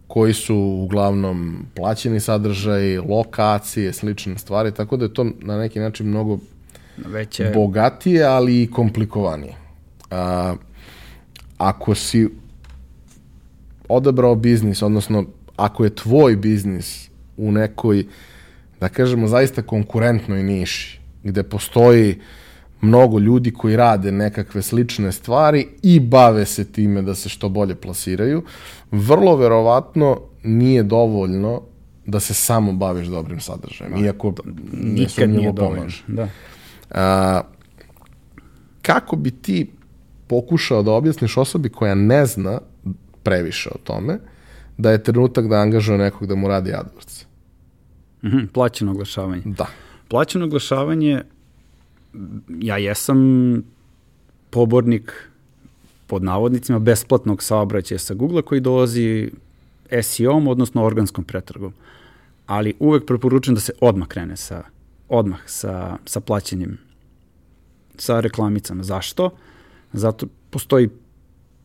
koji su uglavnom plaćeni sadržaj, lokacije, slične stvari, tako da je to na neki način mnogo Veće... bogatije, ali i komplikovanije. A, ako si odabrao biznis, odnosno ako je tvoj biznis u nekoj, da kažemo, zaista konkurentnoj niši, gde postoji mnogo ljudi koji rade nekakve slične stvari i bave se time da se što bolje plasiraju, vrlo verovatno nije dovoljno da se samo baviš dobrim sadržajem, da, iako nikad nije dovoljno. Da. A, kako bi ti pokušao da objasniš osobi koja ne zna previše o tome, da je trenutak da angažuje nekog da mu radi AdWords? Mm -hmm, plaćeno oglašavanje. Da. Plaćeno oglašavanje ja jesam pobornik pod navodnicima besplatnog saobraćaja sa Google koji dolazi SEO-om, odnosno organskom pretragom. Ali uvek preporučujem da se odmah krene sa, odmah sa, sa plaćanjem, sa reklamicama. Zašto? Zato postoji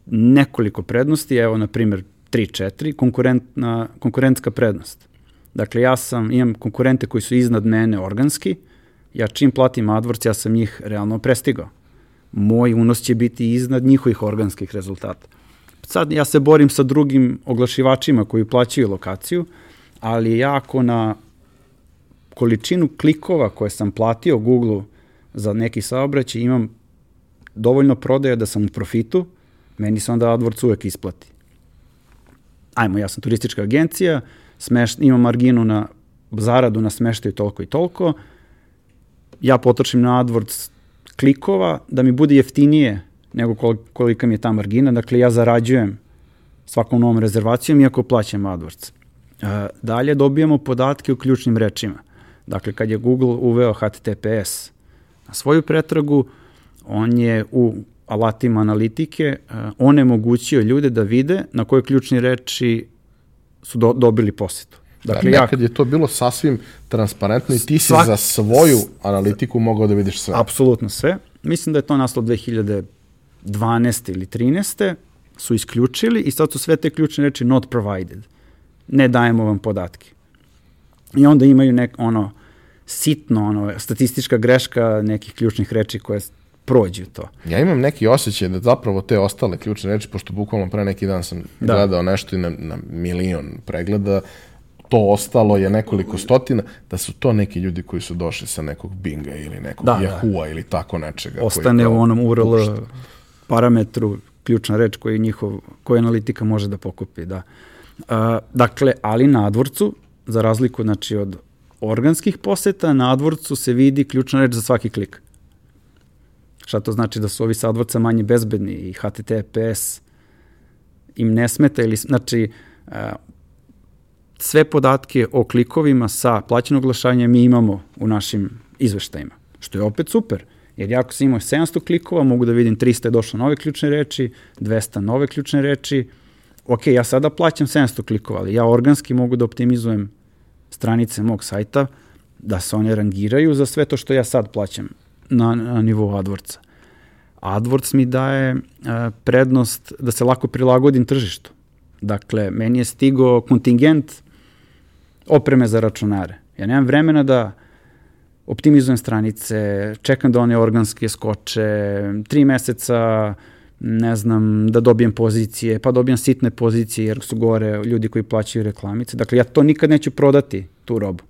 nekoliko prednosti, evo na primjer 3-4, konkurentna, konkurentska prednost. Dakle, ja sam, imam konkurente koji su iznad mene organski, ja čim platim AdWords, ja sam njih realno prestigao. Moj unos će biti iznad njihovih organskih rezultata. Sad ja se borim sa drugim oglašivačima koji plaćaju lokaciju, ali ja ako na količinu klikova koje sam platio Google za neki saobraćaj imam dovoljno prodaja da sam u profitu, meni se onda AdWords uvek isplati. Ajmo, ja sam turistička agencija, smeš, imam marginu na zaradu na smeštaju toliko i toliko, ja potrošim na AdWords klikova da mi bude jeftinije nego kolika mi je ta margina. Dakle, ja zarađujem svakom novom rezervacijom iako plaćam AdWords. E, dalje dobijamo podatke o ključnim rečima. Dakle, kad je Google uveo HTTPS na svoju pretragu, on je u alatima analitike uh, onemogućio ljude da vide na koje ključne reči su do, dobili posetu. Dakle, da, nekad ja, je to bilo sasvim transparentno i ti si svak, za svoju analitiku mogao da vidiš sve. Apsolutno sve. Mislim da je to nastalo 2012. ili 13. su isključili i sad su sve te ključne reči not provided. Ne dajemo vam podatke. I onda imaju nek, ono, sitno, ono, statistička greška nekih ključnih reči koje prođu to. Ja imam neki osjećaj da zapravo te ostale ključne reči, pošto bukvalno pre neki dan sam da. gledao nešto i na, na milion pregleda, to ostalo je nekoliko stotina, da su to neki ljudi koji su došli sa nekog Binga ili nekog da, Yahoo-a da. ili tako nečega. Ostane u onom URL pušta. parametru ključna reč koji njihov, koji analitika može da pokupi, da. Uh, dakle, ali na AdWordsu, za razliku znači, od organskih poseta, na AdWordsu se vidi ključna reč za svaki klik. Šta to znači da su ovi sa AdWordsa manje bezbedni i HTTPS im ne smeta ili, znači, uh, sve podatke o klikovima sa plaćenog oglašavanja mi imamo u našim izveštajima, što je opet super. Jer ako sam imao 700 klikova, mogu da vidim 300 je došlo nove ključne reči, 200 nove ključne reči. Ok, ja sada plaćam 700 klikova, ali ja organski mogu da optimizujem stranice mog sajta, da se one rangiraju za sve to što ja sad plaćam na, na nivou AdWordsa. AdWords mi daje uh, prednost da se lako prilagodim tržištu. Dakle, meni je stigo kontingent opreme za računare. Ja nemam vremena da optimizujem stranice, čekam da one organske skoče, tri meseca, ne znam, da dobijem pozicije, pa dobijem sitne pozicije jer su gore ljudi koji plaćaju reklamice. Dakle, ja to nikad neću prodati, tu robu.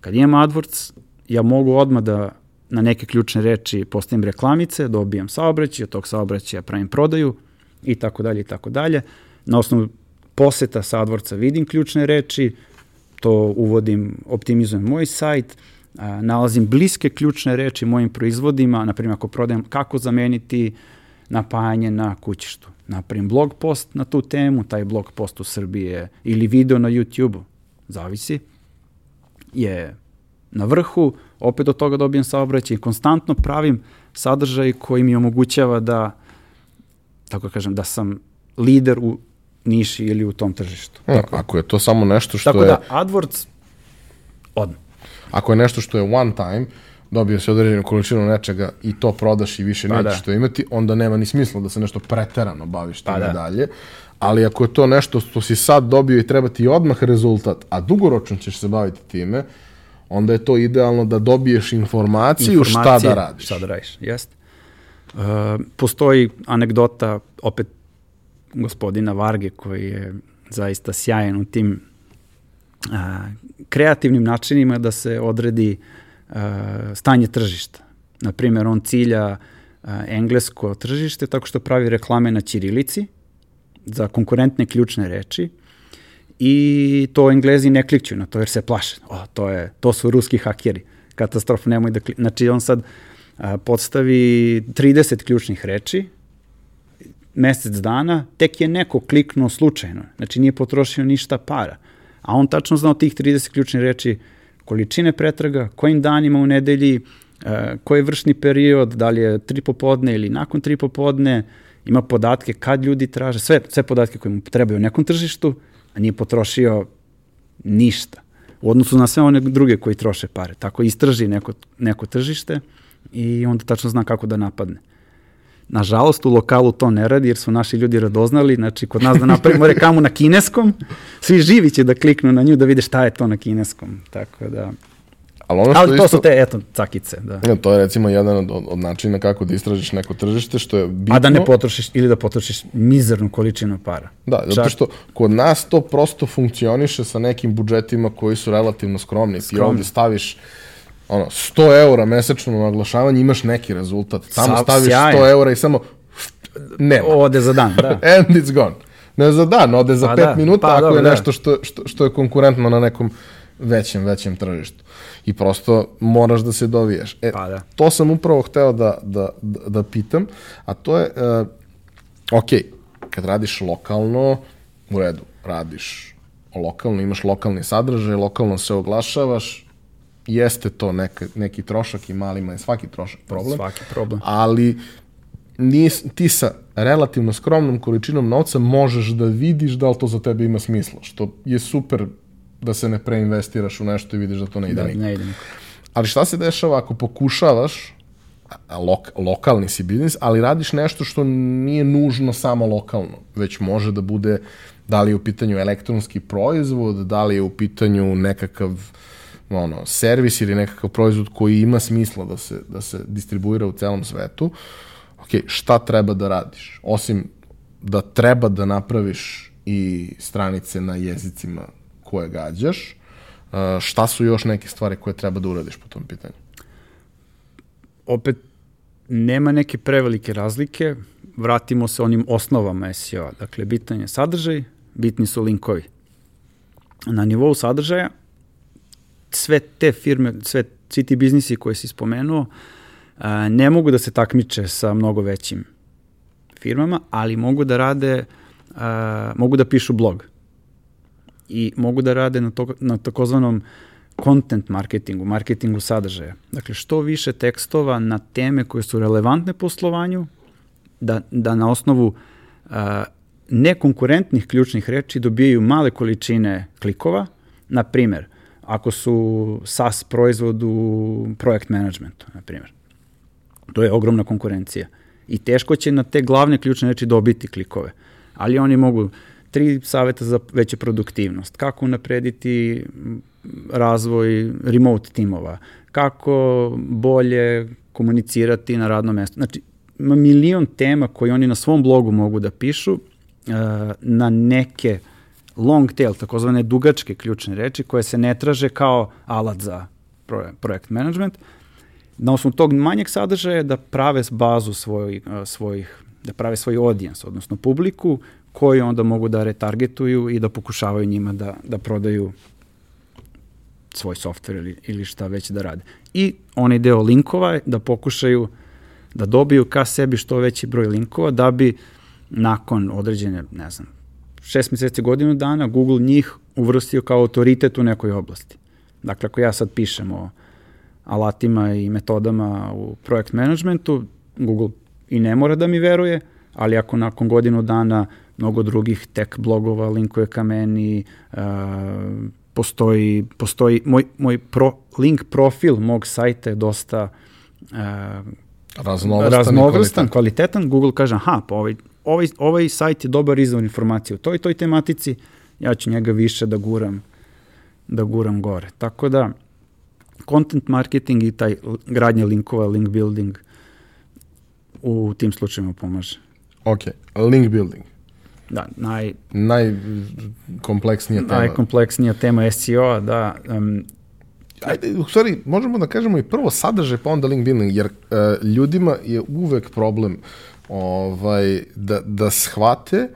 Kad imam AdWords, ja mogu odmah da na neke ključne reči postavim reklamice, dobijam saobraćaj, od tog saobraćaja pravim prodaju i tako dalje i tako dalje. Na osnovu poseta sa AdWordsa vidim ključne reči, to uvodim, optimizujem moj sajt, a, nalazim bliske ključne reči mojim proizvodima, na primjer ako prodajem kako zameniti napajanje na kućištu. Napravim blog post na tu temu, taj blog post u Srbiji je, ili video na YouTube-u, zavisi, je na vrhu, opet od toga dobijem saobraćaj i konstantno pravim sadržaj koji mi omogućava da, tako kažem, da sam lider u niši ili u tom tržištu. Ja, tako, ako je to samo nešto što tako je... da, AdWords, odmah. Ako je nešto što je one time, dobio se određenu količinu nečega i to prodaš i više Pa nećeš da. to imati, onda nema ni smisla da se nešto preterano baviš Pa time da. dalje. Ali ako je to nešto što si sad dobio i treba ti odmah rezultat, a dugoročno ćeš se baviti time, onda je to idealno da dobiješ informaciju šta da Informacije, radiš. Šta da radiš, jeste. Uh, postoji anegdota opet gospodina Varge koji je zaista sjajan u tim uh, kreativnim načinima da se odredi uh, stanje tržišta. Na primjer, on cilja uh, englesko tržište tako što pravi reklame na ćirilici za konkurentne ključne reči i to Englezi ne klikću na to jer se plaše. O, to, je, to su ruski hakeri. Katastrofa, nemoj da kli... Znači, on sad a, podstavi 30 ključnih reči, mesec dana, tek je neko kliknuo slučajno. Znači, nije potrošio ništa para. A on tačno znao tih 30 ključnih reči, količine pretraga, kojim danima u nedelji, e, koji je vršni period, da li je tri popodne ili nakon tri popodne, ima podatke kad ljudi traže, sve, sve podatke koje mu trebaju u nekom tržištu, nije potrošio ništa u odnosu na sve one druge koji troše pare. Tako istraži neko, neko tržište i onda tačno zna kako da napadne. Nažalost, u lokalu to ne radi jer su naši ljudi radoznali, znači kod nas da napravimo reklamu na kineskom, svi živi će da kliknu na nju da vide šta je to na kineskom. Tako da, Ali, ono što ali to isto, su te, eto, cakice. Da. Ja, to je recimo jedan od, od, od načina kako da istražiš neko tržište, što je bitno. A da ne potrošiš ili da potrošiš mizernu količinu para. Da, zato što kod nas to prosto funkcioniše sa nekim budžetima koji su relativno skromni. Ti Skromni. ovde staviš ono, 100 eura mesečno na oglašavanje, imaš neki rezultat. Tamo Sav- staviš sjajno. 100 eura i samo nema. Ode za dan, da. And it's gone. Ne za dan, ode za Pa 5 da, minuta pa ako dobro, je da. nešto što, što, što je konkurentno na nekom većem, većem tržištu. I prosto moraš da se dovijaš. E, Pa da. to sam upravo hteo da, da, da, da pitam, a to je, uh, ok, kad radiš lokalno, u redu, radiš lokalno, imaš lokalni sadržaj, lokalno se oglašavaš, jeste to neka, neki trošak i malima je svaki trošak problem, Svaki problem. ali nis, ti sa relativno skromnom količinom novca možeš da vidiš da li to za tebe ima smisla, što je super da se ne preinvestiraš u nešto i vidiš da to ne ide Da, nikako. ne ide niko. Ali šta se dešava ako pokušavaš, lok, lokalni si biznis, ali radiš nešto što nije nužno samo lokalno, već može da bude da li je u pitanju elektronski proizvod, da li je u pitanju nekakav ono, servis ili nekakav proizvod koji ima smisla da se, da se distribuira u celom svetu, ok, šta treba da radiš? Osim da treba da napraviš i stranice na jezicima koje gađaš, uh, šta su još neke stvari koje treba da uradiš po tom pitanju? opet nema neke prevelike razlike, vratimo se onim osnovama SEO. Dakle, bitan je sadržaj, bitni su linkovi. Na nivou sadržaja, sve te firme, sve, svi ti biznisi koje si spomenuo, a, ne mogu da se takmiče sa mnogo većim firmama, ali mogu da rade, a, mogu da pišu blog i mogu da rade na, to, na takozvanom content marketingu, marketingu sadržaja. Dakle, što više tekstova na teme koje su relevantne poslovanju, da, da na osnovu a, nekonkurentnih ključnih reči dobijaju male količine klikova. Na primer, ako su SaaS proizvod u projekt managementu, na primer. To je ogromna konkurencija. I teško će na te glavne ključne reči dobiti klikove. Ali oni mogu tri saveta za veću produktivnost. Kako naprediti razvoj remote timova. Kako bolje komunicirati na radnom mestu. Znači, ima milion tema koje oni na svom blogu mogu da pišu uh, na neke long tail, takozvane dugačke ključne reči koje se ne traže kao alat za projekt management, na osnovu tog manjeg sadržaja da prave bazu svoj, svojih, da prave svoj audience, odnosno publiku, koji onda mogu da retargetuju i da pokušavaju njima da, da prodaju svoj softver ili, ili šta već da rade. I onaj deo linkova da pokušaju da dobiju ka sebi što veći broj linkova da bi nakon određene, ne znam, šest meseci, godinu dana Google njih uvrstio kao autoritet u nekoj oblasti. Dakle, ako ja sad pišem o alatima i metodama u projekt managementu, Google i ne mora da mi veruje, ali ako nakon godinu dana mnogo drugih tech blogova linkuje ka meni, uh, postoji, postoji moj, moj pro, link profil mog sajta je dosta uh, raznovrstan, raznovrstan kvalitetan. Google kaže, aha, pa ovaj, ovaj, ovaj sajt je dobar izvor informacije u toj toj tematici, ja ću njega više da guram da guram gore. Tako da, content marketing i taj gradnje linkova, link building u tim slučajima pomaže. Ok, link building. Da, naj... Najkompleksnija tema. Najkompleksnija tema SEO, da. Um, Ajde, u stvari, možemo da kažemo i prvo sadržaj, pa onda link building, jer uh, ljudima je uvek problem ovaj, da, da shvate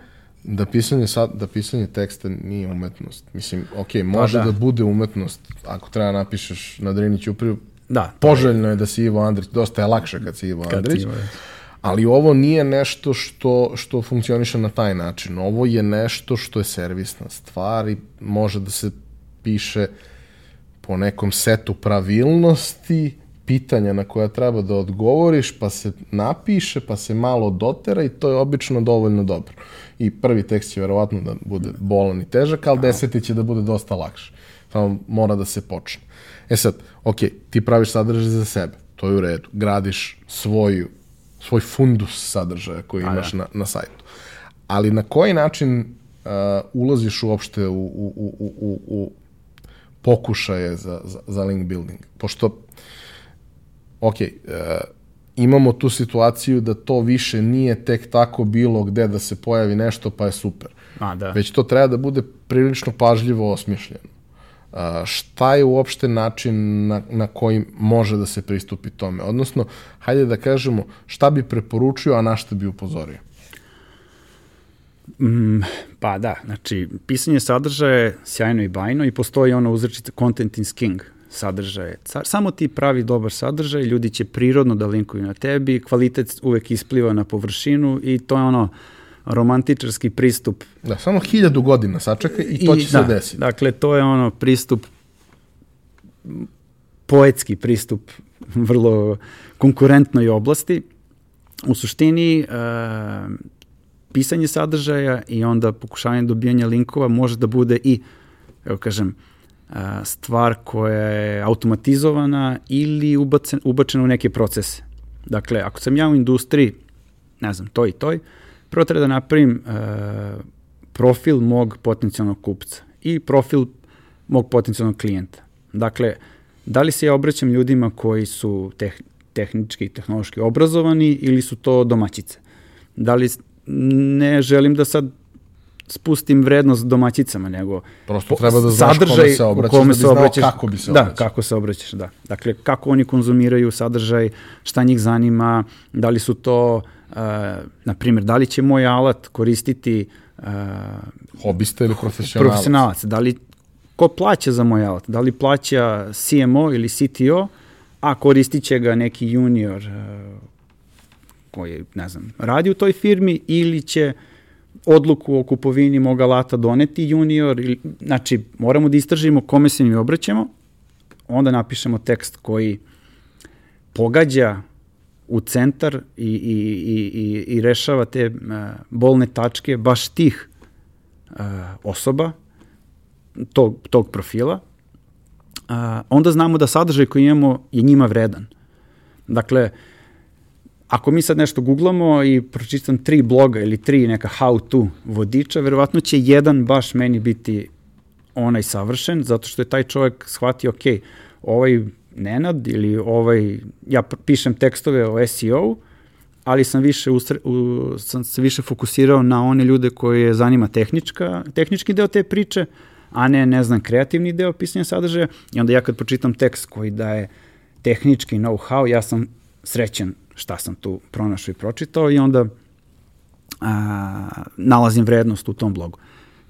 da pisanje, sad, da pisanje teksta nije umetnost. Mislim, ok, pa može pa da. da bude umetnost ako treba napišeš na Drinić upriju, da, poželjno je da si Ivo Andrić, dosta je lakše kad si Ivo kad Andrić, si Ivo, ali ovo nije nešto što, što funkcioniše na taj način. Ovo je nešto što je servisna stvar i može da se piše po nekom setu pravilnosti, pitanja na koja treba da odgovoriš, pa se napiše, pa se malo dotera i to je obično dovoljno dobro. I prvi tekst će verovatno da bude bolan i težak, ali deseti će da bude dosta lakše. Samo mora da se počne. E sad, ok, ti praviš sadržaj za sebe, to je u redu. Gradiš svoju svoj fundus sadržaja koji A, imaš ja. na, na sajtu. Ali na koji način uh, ulaziš uopšte u, u, u, u, u pokušaje za, za, za link building? Pošto, ok, uh, imamo tu situaciju da to više nije tek tako bilo gde da se pojavi nešto pa je super. A, da. Već to treba da bude prilično pažljivo osmišljeno šta je uopšte način na, na koji može da se pristupi tome? Odnosno, hajde da kažemo šta bi preporučio, a na šta bi upozorio? Mm, pa da, znači, pisanje sadržaja je sjajno i bajno i postoji ono uzrečica content is king sadržaje. Samo ti pravi dobar sadržaj, ljudi će prirodno da linkuju na tebi, kvalitet uvek ispliva na površinu i to je ono, uh, romantičarski pristup. Da, samo hiljadu godina sačekaj i to I, će da, se desiti. Dakle, to je ono pristup, poetski pristup vrlo konkurentnoj oblasti. U suštini, e, pisanje sadržaja i onda pokušavanje dobijanja linkova može da bude i, evo kažem, e, stvar koja je automatizovana ili ubacen, ubačena u neke procese. Dakle, ako sam ja u industriji, ne znam, toj i toj, prvo treba da napravim uh, profil mog potencijalnog kupca i profil mog potencijalnog klijenta. Dakle, da li se ja obraćam ljudima koji su teh, tehnički i tehnološki obrazovani ili su to domaćice? Da li ne želim da sad spustim vrednost domaćicama, nego Prosto treba da znaš sadržaj kome se obraćaš, kome da bi znao obraćaš, kako bi se da, obraćaš. Da, kako se obraćaš, da. Dakle, kako oni konzumiraju sadržaj, šta njih zanima, da li su to na primjer, da li će moj alat koristiti uh, hobista ili profesionalac? Profesionalac, da li ko plaća za moj alat, da li plaća CMO ili CTO, a koristit će ga neki junior uh, koji, ne znam, radi u toj firmi ili će odluku o kupovini mog alata doneti junior, ili, znači moramo da istražimo kome se mi obraćamo, onda napišemo tekst koji pogađa u centar i, i, i, i rešava te uh, bolne tačke baš tih uh, osoba, tog, tog profila, uh, onda znamo da sadržaj koji imamo je njima vredan. Dakle, ako mi sad nešto googlamo i pročitam tri bloga ili tri neka how-to vodiča, verovatno će jedan baš meni biti onaj savršen, zato što je taj čovjek shvatio, ok, ovaj Nenad ili ovaj, ja pišem tekstove o SEO, ali sam više usre, u, sam se više fokusirao na one ljude koje zanima tehnička, tehnički deo te priče, a ne, ne znam, kreativni deo pisanja sadržaja. I onda ja kad pročitam tekst koji daje tehnički know-how, ja sam srećen šta sam tu pronašao i pročitao i onda a, nalazim vrednost u tom blogu.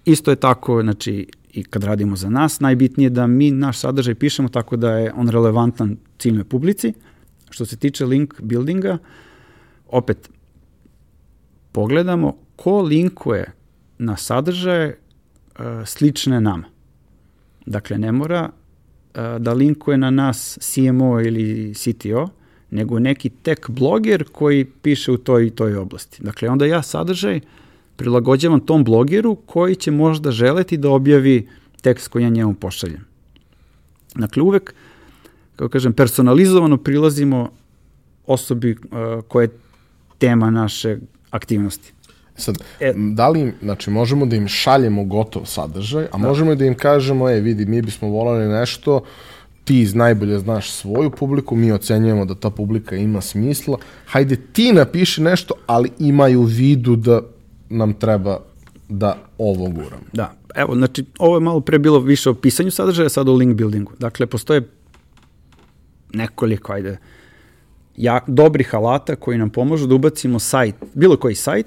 Isto je tako, znači, i kad radimo za nas, najbitnije je da mi naš sadržaj pišemo tako da je on relevantan ciljnoj publici. Što se tiče link buildinga, opet pogledamo ko linkuje na sadržaje uh, slične nama. Dakle, ne mora uh, da linkuje na nas CMO ili CTO, nego neki tech bloger koji piše u toj i toj oblasti. Dakle, onda ja sadržaj prilagođavam tom blogeru koji će možda želeti da objavi tekst koji ja njemu pošaljem. Dakle, uvek, kako kažem, personalizovano prilazimo osobi uh, koja je tema naše aktivnosti. Sad, e, da li, znači, možemo da im šaljemo gotov sadržaj, a da. možemo da im kažemo, e, vidi, mi bismo volali nešto, ti najbolje znaš svoju publiku, mi ocenjujemo da ta publika ima smisla, hajde ti napiši nešto, ali imaju vidu da nam treba da ovo guram. Da, evo, znači, ovo je malo pre bilo više o pisanju sadržaja, sad o link buildingu. Dakle, postoje nekoliko, ajde, ja, dobrih alata koji nam pomožu da ubacimo sajt, bilo koji sajt,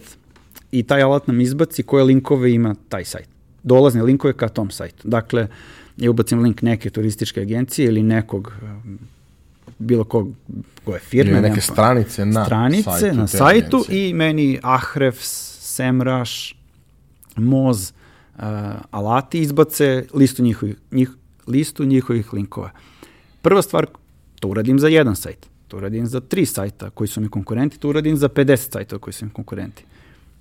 i taj alat nam izbaci koje linkove ima taj sajt. Dolazne linkove ka tom sajtu. Dakle, ja ubacim link neke turističke agencije ili nekog bilo kog koje firme. Ili neke stranice na stranice sajtu. na sajtu i meni Ahrefs, Semrush, Moz, uh, alati izbace listu njihovih, njih, listu njihovih linkova. Prva stvar, to uradim za jedan sajt, to uradim za tri sajta koji su mi konkurenti, to uradim za 50 sajtova koji su mi konkurenti.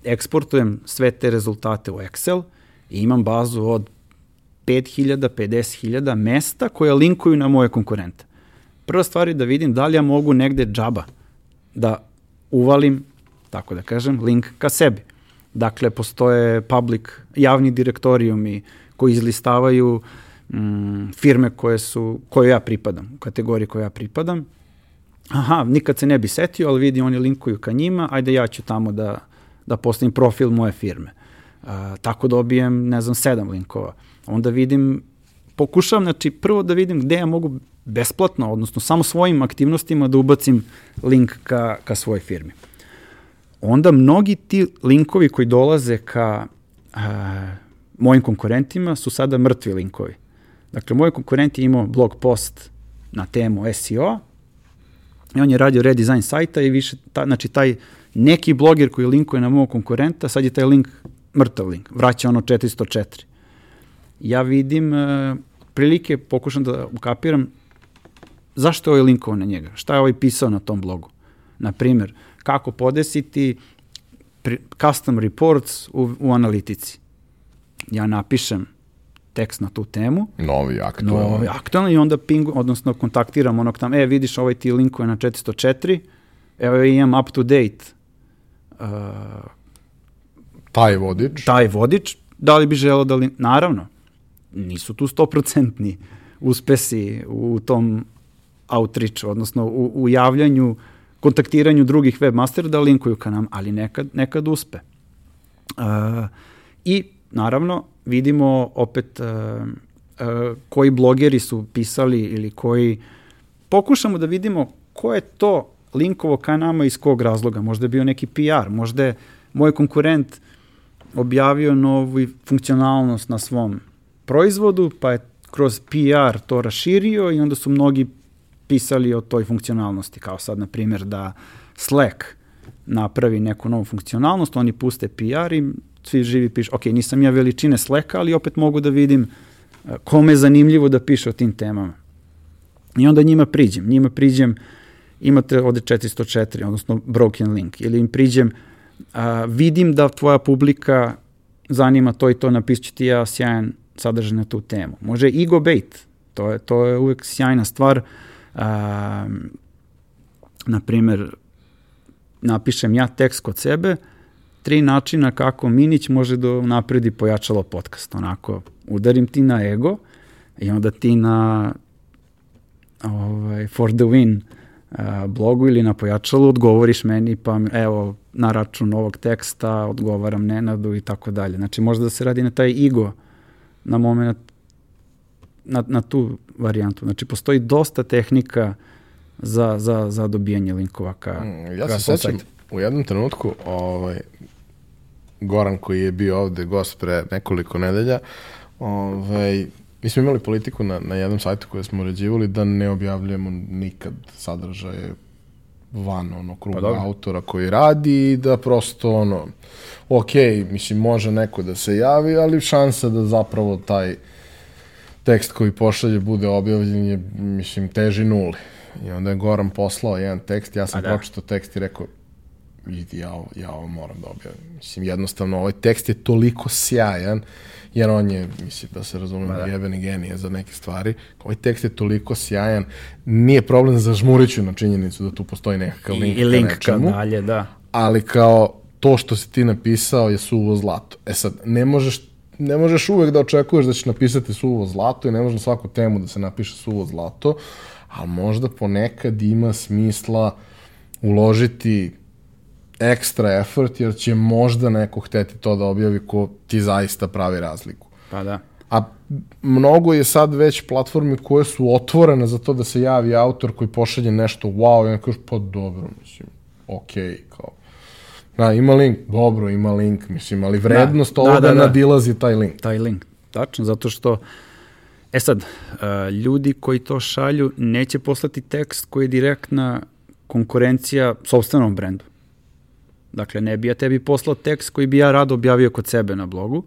Eksportujem sve te rezultate u Excel i imam bazu od 5000, 50.000 mesta koje linkuju na moje konkurente. Prva stvar je da vidim da li ja mogu negde džaba da uvalim, tako da kažem, link ka sebi. Dakle, postoje public, javni direktorijumi koji izlistavaju mm, firme koje su, koje ja pripadam, u kategoriji koje ja pripadam. Aha, nikad se ne bi setio, ali vidi, oni linkuju ka njima, ajde ja ću tamo da, da postavim profil moje firme. Uh, tako dobijem, ne znam, sedam linkova. Onda vidim, pokušavam, znači, prvo da vidim gde ja mogu besplatno, odnosno samo svojim aktivnostima da ubacim link ka, ka svojoj firmi onda mnogi ti linkovi koji dolaze ka a, mojim konkurentima su sada mrtvi linkovi. Dakle, moj konkurent je imao blog post na temu SEO i on je radio redesign sajta i više, ta, znači taj neki bloger koji linkuje na mojeg konkurenta, sad je taj link mrtav link, vraća ono 404. Ja vidim uh, prilike, pokušam da ukapiram zašto je ovaj linkovao na njega, šta je ovaj pisao na tom blogu. Na primjer, kako podesiti custom reports u, u analitici. Ja napišem tekst na tu temu. Novi, aktualno. Novi, aktualno i onda ping, odnosno kontaktiram onog tamo, e, vidiš, ovaj ti linkuje na 404, evo imam up to date uh, taj vodič. Taj vodič, da li bi želeo da li, naravno, nisu tu 100% uspesi u tom outreach, odnosno u, u javljanju uh, kontaktiranju drugih webmastera da linkuju ka nam, ali nekad, nekad uspe. Uh, I naravno vidimo opet uh, uh, koji blogeri su pisali ili koji pokušamo da vidimo ko je to linkovo ka nama iz kog razloga. Možda je bio neki PR, možda je moj konkurent objavio novu funkcionalnost na svom proizvodu, pa je kroz PR to raširio i onda su mnogi pisali o toj funkcionalnosti, kao sad, na primjer, da Slack napravi neku novu funkcionalnost, oni puste PR i svi živi pišu, ok, nisam ja veličine Slacka, ali opet mogu da vidim e, kome je zanimljivo da piše o tim temama. I onda njima priđem, njima priđem, imate ovde 404, odnosno broken link, ili im priđem, a, vidim da tvoja publika zanima to i to, napisit ti ja sjajan sadržaj na tu temu. Može ego bait, to je, to je uvek sjajna stvar, na primer, napišem ja tekst kod sebe, tri načina kako Minić može da napredi pojačalo podcast. Onako, udarim ti na ego i onda ti na ovaj, for the win blogu ili na pojačalu odgovoriš meni pa evo na račun ovog teksta odgovaram Nenadu i tako dalje. Znači možda da se radi na taj ego na moment na, na tu varijantu. Znači, postoji dosta tehnika za, za, za dobijanje linkova ka, Mm, Ja ka se sećam u jednom trenutku, ovaj, Goran koji je bio ovde gost pre nekoliko nedelja, ovaj, mi smo imali politiku na, na jednom sajtu koje smo uređivali da ne objavljujemo nikad sadržaje van ono kruga Pa autora koji radi i da prosto ono ok, mislim može neko da se javi, ali šansa da zapravo taj tekst koji pošalje bude objavljen je, mislim, teži nuli. I onda je Goran poslao jedan tekst, ja sam A da. pročitao tekst i rekao, vidi, ja, ovo- ja ovo moram da objavim. Mislim, jednostavno, ovaj tekst je toliko sjajan, jer on je, mislim, da se razumemo, da. jebeni genije za neke stvari. Ovaj tekst je toliko sjajan, nije problem za žmuriću na činjenicu da tu postoji nekakav I, link, i link ka nečemu dalje, da. ali kao to što si ti napisao je suvo zlato. E sad, ne možeš, ne možeš uvek da očekuješ da ćeš napisati suvo zlato i ne može na svaku temu da se napiše suvo zlato, ali možda ponekad ima smisla uložiti ekstra effort, jer će možda neko hteti to da objavi ko ti zaista pravi razliku. Pa da. A mnogo je sad već platformi koje su otvorene za to da se javi autor koji pošalje nešto wow i on kaže pa dobro, mislim, okej, kao. Da, ima link, dobro, ima link, mislim, ali vrednost Da, ovoga da, da, da. nadilazi taj link. taj link. Tačno, zato što E sad, uh, ljudi koji to šalju neće poslati tekst koji je direktna konkurencija sobstvenom brendu. Dakle, ne bi ja tebi poslao tekst koji bi ja rado objavio kod sebe na blogu,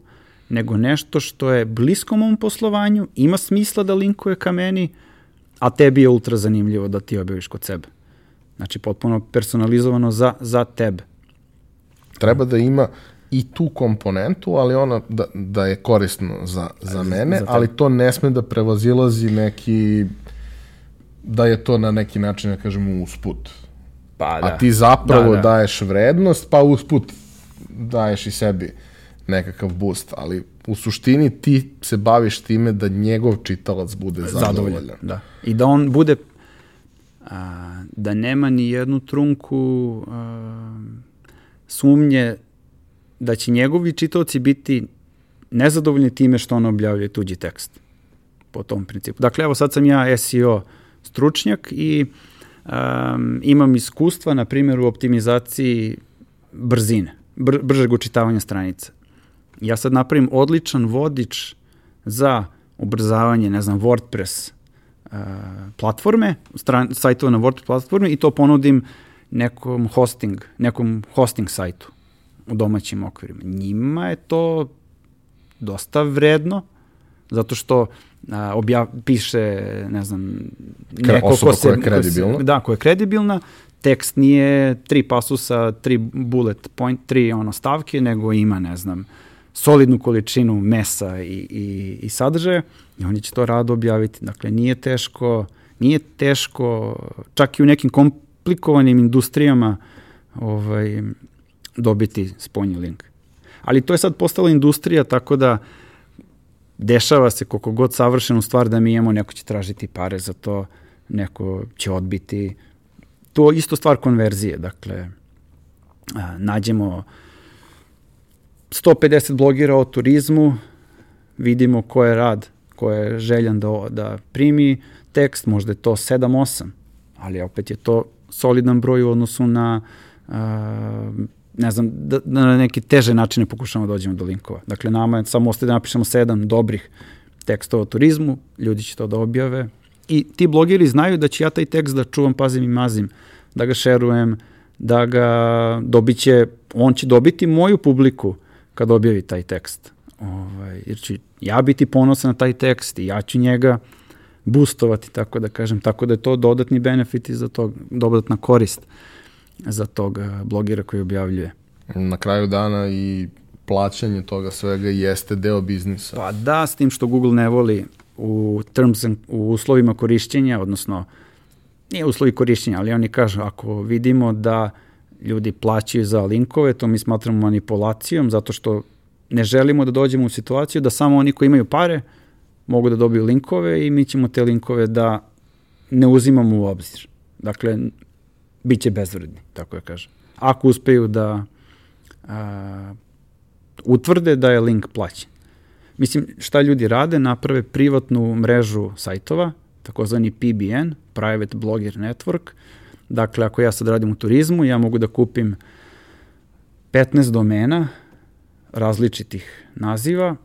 nego nešto što je blisko mom poslovanju, ima smisla da linkuje ka meni, a tebi je ultra zanimljivo da ti objaviš kod sebe. Znači, potpuno personalizovano za, za tebe. Treba da ima i tu komponentu, ali ona da, da je korisno za, za mene, za ali to ne sme da prevazilazi neki da je to na neki način, da kažemo, usput. Pa A ti zapravo Da, da. daješ vrednost, pa usput daješ i sebi nekakav boost, ali u suštini ti se baviš time da njegov čitalac bude zadovoljan. Da. I da on bude a, da nema ni jednu trunku a, sumnje da će njegovi čitaoci biti nezadovoljni time što on objavljuje tuđi tekst po tom principu. Dakle, evo sad sam ja SEO stručnjak i um, imam iskustva, na primjer, u optimizaciji brzine, br bržeg učitavanja stranica. Ja sad napravim odličan vodič za ubrzavanje, ne znam, WordPress uh, platforme, stran, sajtova na WordPress platformi i to ponudim nekom hosting, nekom hosting sajtu u domaćim okvirima. Njima je to dosta vredno, zato što a, objav, piše, ne znam, neko osoba ko se, koja je ko se- kredibilna. da, koja je kredibilna, tekst nije tri pasusa, tri bullet point, tri ono stavke, nego ima, ne znam, solidnu količinu mesa i, i, i sadržaja i oni će to rado objaviti. Dakle, nije teško, nije teško, čak i u nekim komplikovanim industrijama ovaj, dobiti spojni link. Ali to je sad postala industrija, tako da dešava se koliko god savršenu stvar da mi imamo, neko će tražiti pare za to, neko će odbiti. To je isto stvar konverzije, dakle, nađemo 150 blogira o turizmu, vidimo ko je rad, ko je željan da, da primi tekst, možda je to 7-8, ali opet je to solidan broj u odnosu na a, ne znam, da, da na neke teže načine pokušamo da dođemo do linkova. Dakle, nama je samo ostaje da napišemo sedam dobrih tekstova o turizmu, ljudi će to da objave i ti blogeri znaju da će ja taj tekst da čuvam, pazim i mazim, da ga šerujem, da ga dobit će, on će dobiti moju publiku kad objavi taj tekst. Ovaj, jer ću ja biti ponosan na taj tekst i ja ću njega boostovati, tako da kažem, tako da je to dodatni benefit i za to, dodatna korist za tog eh, blogera koji objavljuje. Na kraju dana i plaćanje toga svega jeste deo biznisa. Pa da, s tim što Google ne voli u, terms and, u uslovima korišćenja, odnosno nije uslovi korišćenja, ali oni kažu ako vidimo da ljudi plaćaju za linkove, to mi smatramo manipulacijom, zato što ne želimo da dođemo u situaciju da samo oni koji imaju pare mogu da dobiju linkove i mi ćemo te linkove da ne uzimamo u obzir. Dakle, bit će bezvredni, tako da kažem. Ako uspeju da a, utvrde da je link plaćen. Mislim, šta ljudi rade? Naprave privatnu mrežu sajtova, takozvani PBN, Private Blogger Network. Dakle, ako ja sad radim u turizmu, ja mogu da kupim 15 domena različitih naziva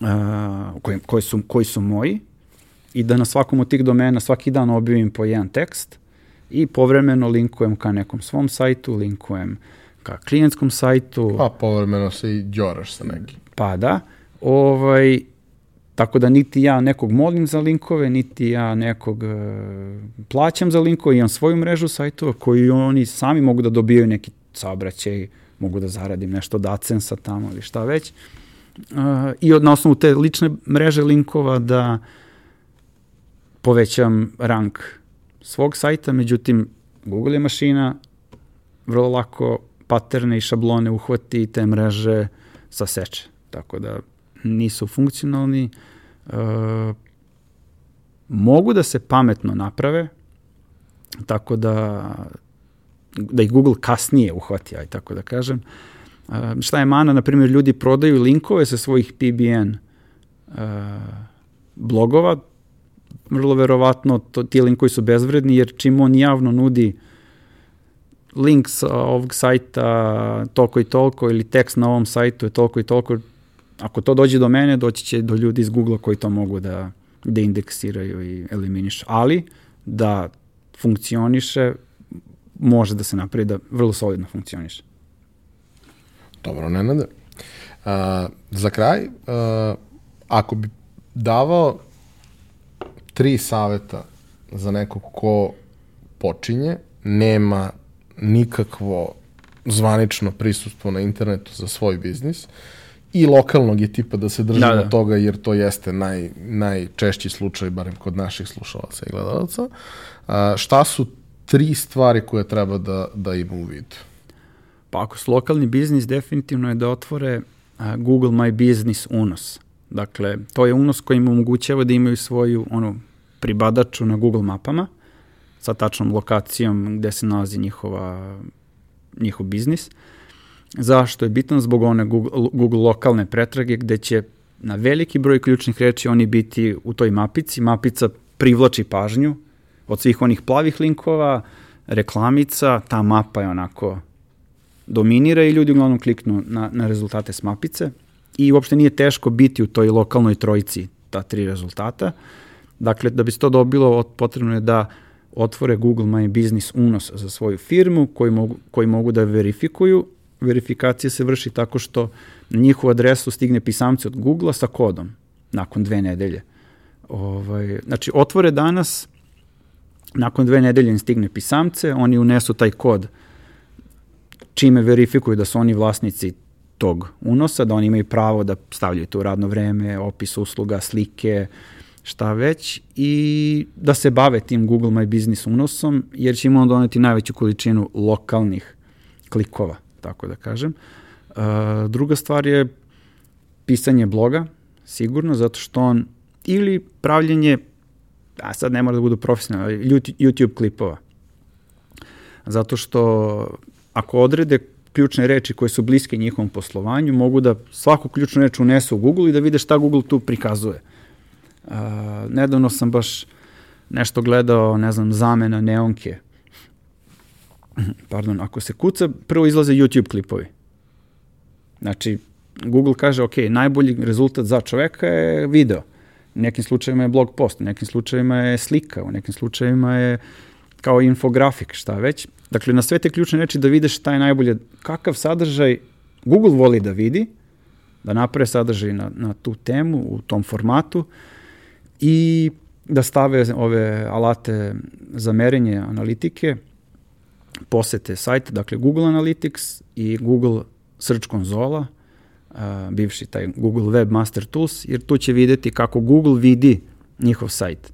uh, koji, koji, su, koji su moji i da na svakom od tih domena svaki dan objavim po jedan tekst i povremeno linkujem ka nekom svom sajtu, linkujem ka klijentskom sajtu. Pa povremeno se i djoraš sa nekim. Pa da. Ovaj, tako da niti ja nekog molim za linkove, niti ja nekog uh, plaćam za linkove, imam svoju mrežu sajtova koji oni sami mogu da dobijaju neki saobraćaj, mogu da zaradim nešto od AdSense-a tamo ili šta već. Uh, I od, na osnovu te lične mreže linkova da povećam rank svog sajta, međutim Google je mašina, vrlo lako paterne i šablone uhvati i te mreže saseče. Tako da nisu funkcionalni. Uh, mogu da se pametno naprave, tako da da i Google kasnije uhvati, aj tako da kažem. Uh, šta je mana, na primjer, ljudi prodaju linkove sa svojih PBN uh, blogova, vrlo verovatno to, ti linkovi su bezvredni, jer čim on javno nudi link sa ovog sajta toliko i toliko ili tekst na ovom sajtu je toliko i toliko, ako to dođe do mene, doći će do ljudi iz Google koji to mogu da, da indeksiraju i eliminišu. Ali da funkcioniše, može da se napravi da vrlo solidno funkcioniše. Dobro, Nenade. Uh, za kraj, uh, ako bi davao tri saveta za nekog ko počinje, nema nikakvo zvanično prisustvo na internetu za svoj biznis i lokalnog je tipa da se držimo da, da. toga jer to jeste naj, najčešći slučaj, barem kod naših slušalaca i gledalaca. A, šta su tri stvari koje treba da, da ima u vidu? Pa ako su lokalni biznis, definitivno je da otvore Google My Business unos. Dakle, to je unos koji im omogućava da imaju svoju ono, pribadaču na Google mapama sa tačnom lokacijom gde se nalazi njihova, njihov biznis. Zašto je bitno? Zbog one Google, Google lokalne pretrage gde će na veliki broj ključnih reči oni biti u toj mapici. Mapica privlači pažnju od svih onih plavih linkova, reklamica, ta mapa je onako dominira i ljudi uglavnom kliknu na, na rezultate s mapice i uopšte nije teško biti u toj lokalnoj trojici ta tri rezultata. Dakle, da bi se to dobilo, potrebno je da otvore Google My Business unos za svoju firmu koji mogu, koji mogu da verifikuju. Verifikacija se vrši tako što na njihovu adresu stigne pisamce od Google-a sa kodom nakon dve nedelje. Ovaj, znači, otvore danas, nakon dve nedelje im stigne pisamce, oni unesu taj kod čime verifikuju da su oni vlasnici tog unosa, da oni imaju pravo da stavljaju tu radno vreme, opis usluga, slike, šta već i da se bave tim Google My Business unosom, jer će im on doneti najveću količinu lokalnih klikova, tako da kažem. Uh, druga stvar je pisanje bloga, sigurno, zato što on ili pravljenje, a sad ne mora da budu profesionalni, YouTube klipova. Zato što ako odrede ključne reči koje su bliske njihovom poslovanju, mogu da svaku ključnu reč unesu u Google i da vide šta Google tu prikazuje. Uh, nedavno sam baš nešto gledao, ne znam, zamena neonke. Pardon, ako se kuca, prvo izlaze YouTube klipovi. Znači, Google kaže, ok, najbolji rezultat za čoveka je video. U nekim slučajima je blog post, u nekim slučajima je slika, u nekim slučajima je kao infografik, šta već. Dakle, na sve te ključne reči da vidiš šta je najbolje, kakav sadržaj Google voli da vidi, da naprave sadržaj na, na tu temu, u tom formatu, i da stave ove alate za merenje analitike, posete sajt, dakle Google Analytics i Google Search konzola, uh, bivši taj Google Webmaster Tools, jer tu će videti kako Google vidi njihov sajt.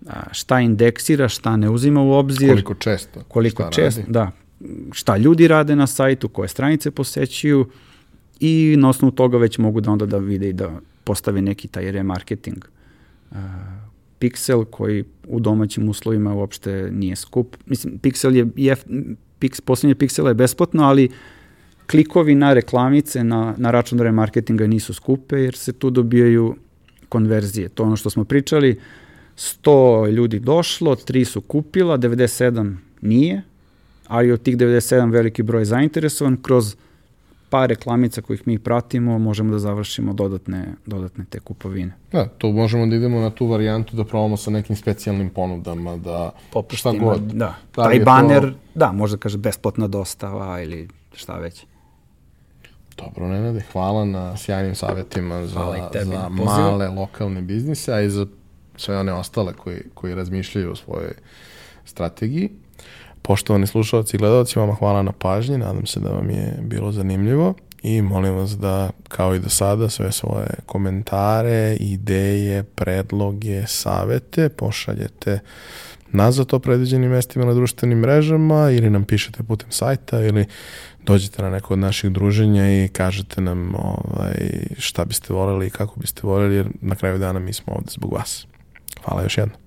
Uh, šta indeksira, šta ne uzima u obzir. Koliko često. Koliko često, radi. da. Šta ljudi rade na sajtu, koje stranice posećuju i na osnovu toga već mogu da onda da vide i da postave neki taj remarketing Pixel koji u domaćim uslovima uopšte nije skup. Mislim, Pixel je, jef, pix, poslednje Pixela je besplatno, ali klikovi na reklamice, na, na račun remarketinga nisu skupe, jer se tu dobijaju konverzije. To ono što smo pričali, 100 ljudi došlo, 3 su kupila, 97 nije, ali od tih 97 veliki broj zainteresovan, kroz par reklamica kojih mi pratimo, možemo da završimo dodatne, dodatne te kupovine. Da, tu možemo da idemo na tu varijantu da probamo sa nekim specijalnim ponudama, da Popustima, šta god. Da, da taj baner, to... da, možda kaže besplatna dostava ili šta već. Dobro, Nenade, hvala na sjajnim savjetima za, za male lokalne biznise, a i za sve one ostale koji, koji razmišljaju o svojoj strategiji. Poštovani slušalci i gledalci, vama hvala na pažnji, nadam se da vam je bilo zanimljivo i molim vas da, kao i do sada, sve svoje komentare, ideje, predloge, savete pošaljete nazad o predviđenim mestima na društvenim mrežama ili nam pišete putem sajta ili dođete na neko od naših druženja i kažete nam ovaj, šta biste voleli i kako biste voleli, jer na kraju dana mi smo ovde zbog vas. Hvala još jednom.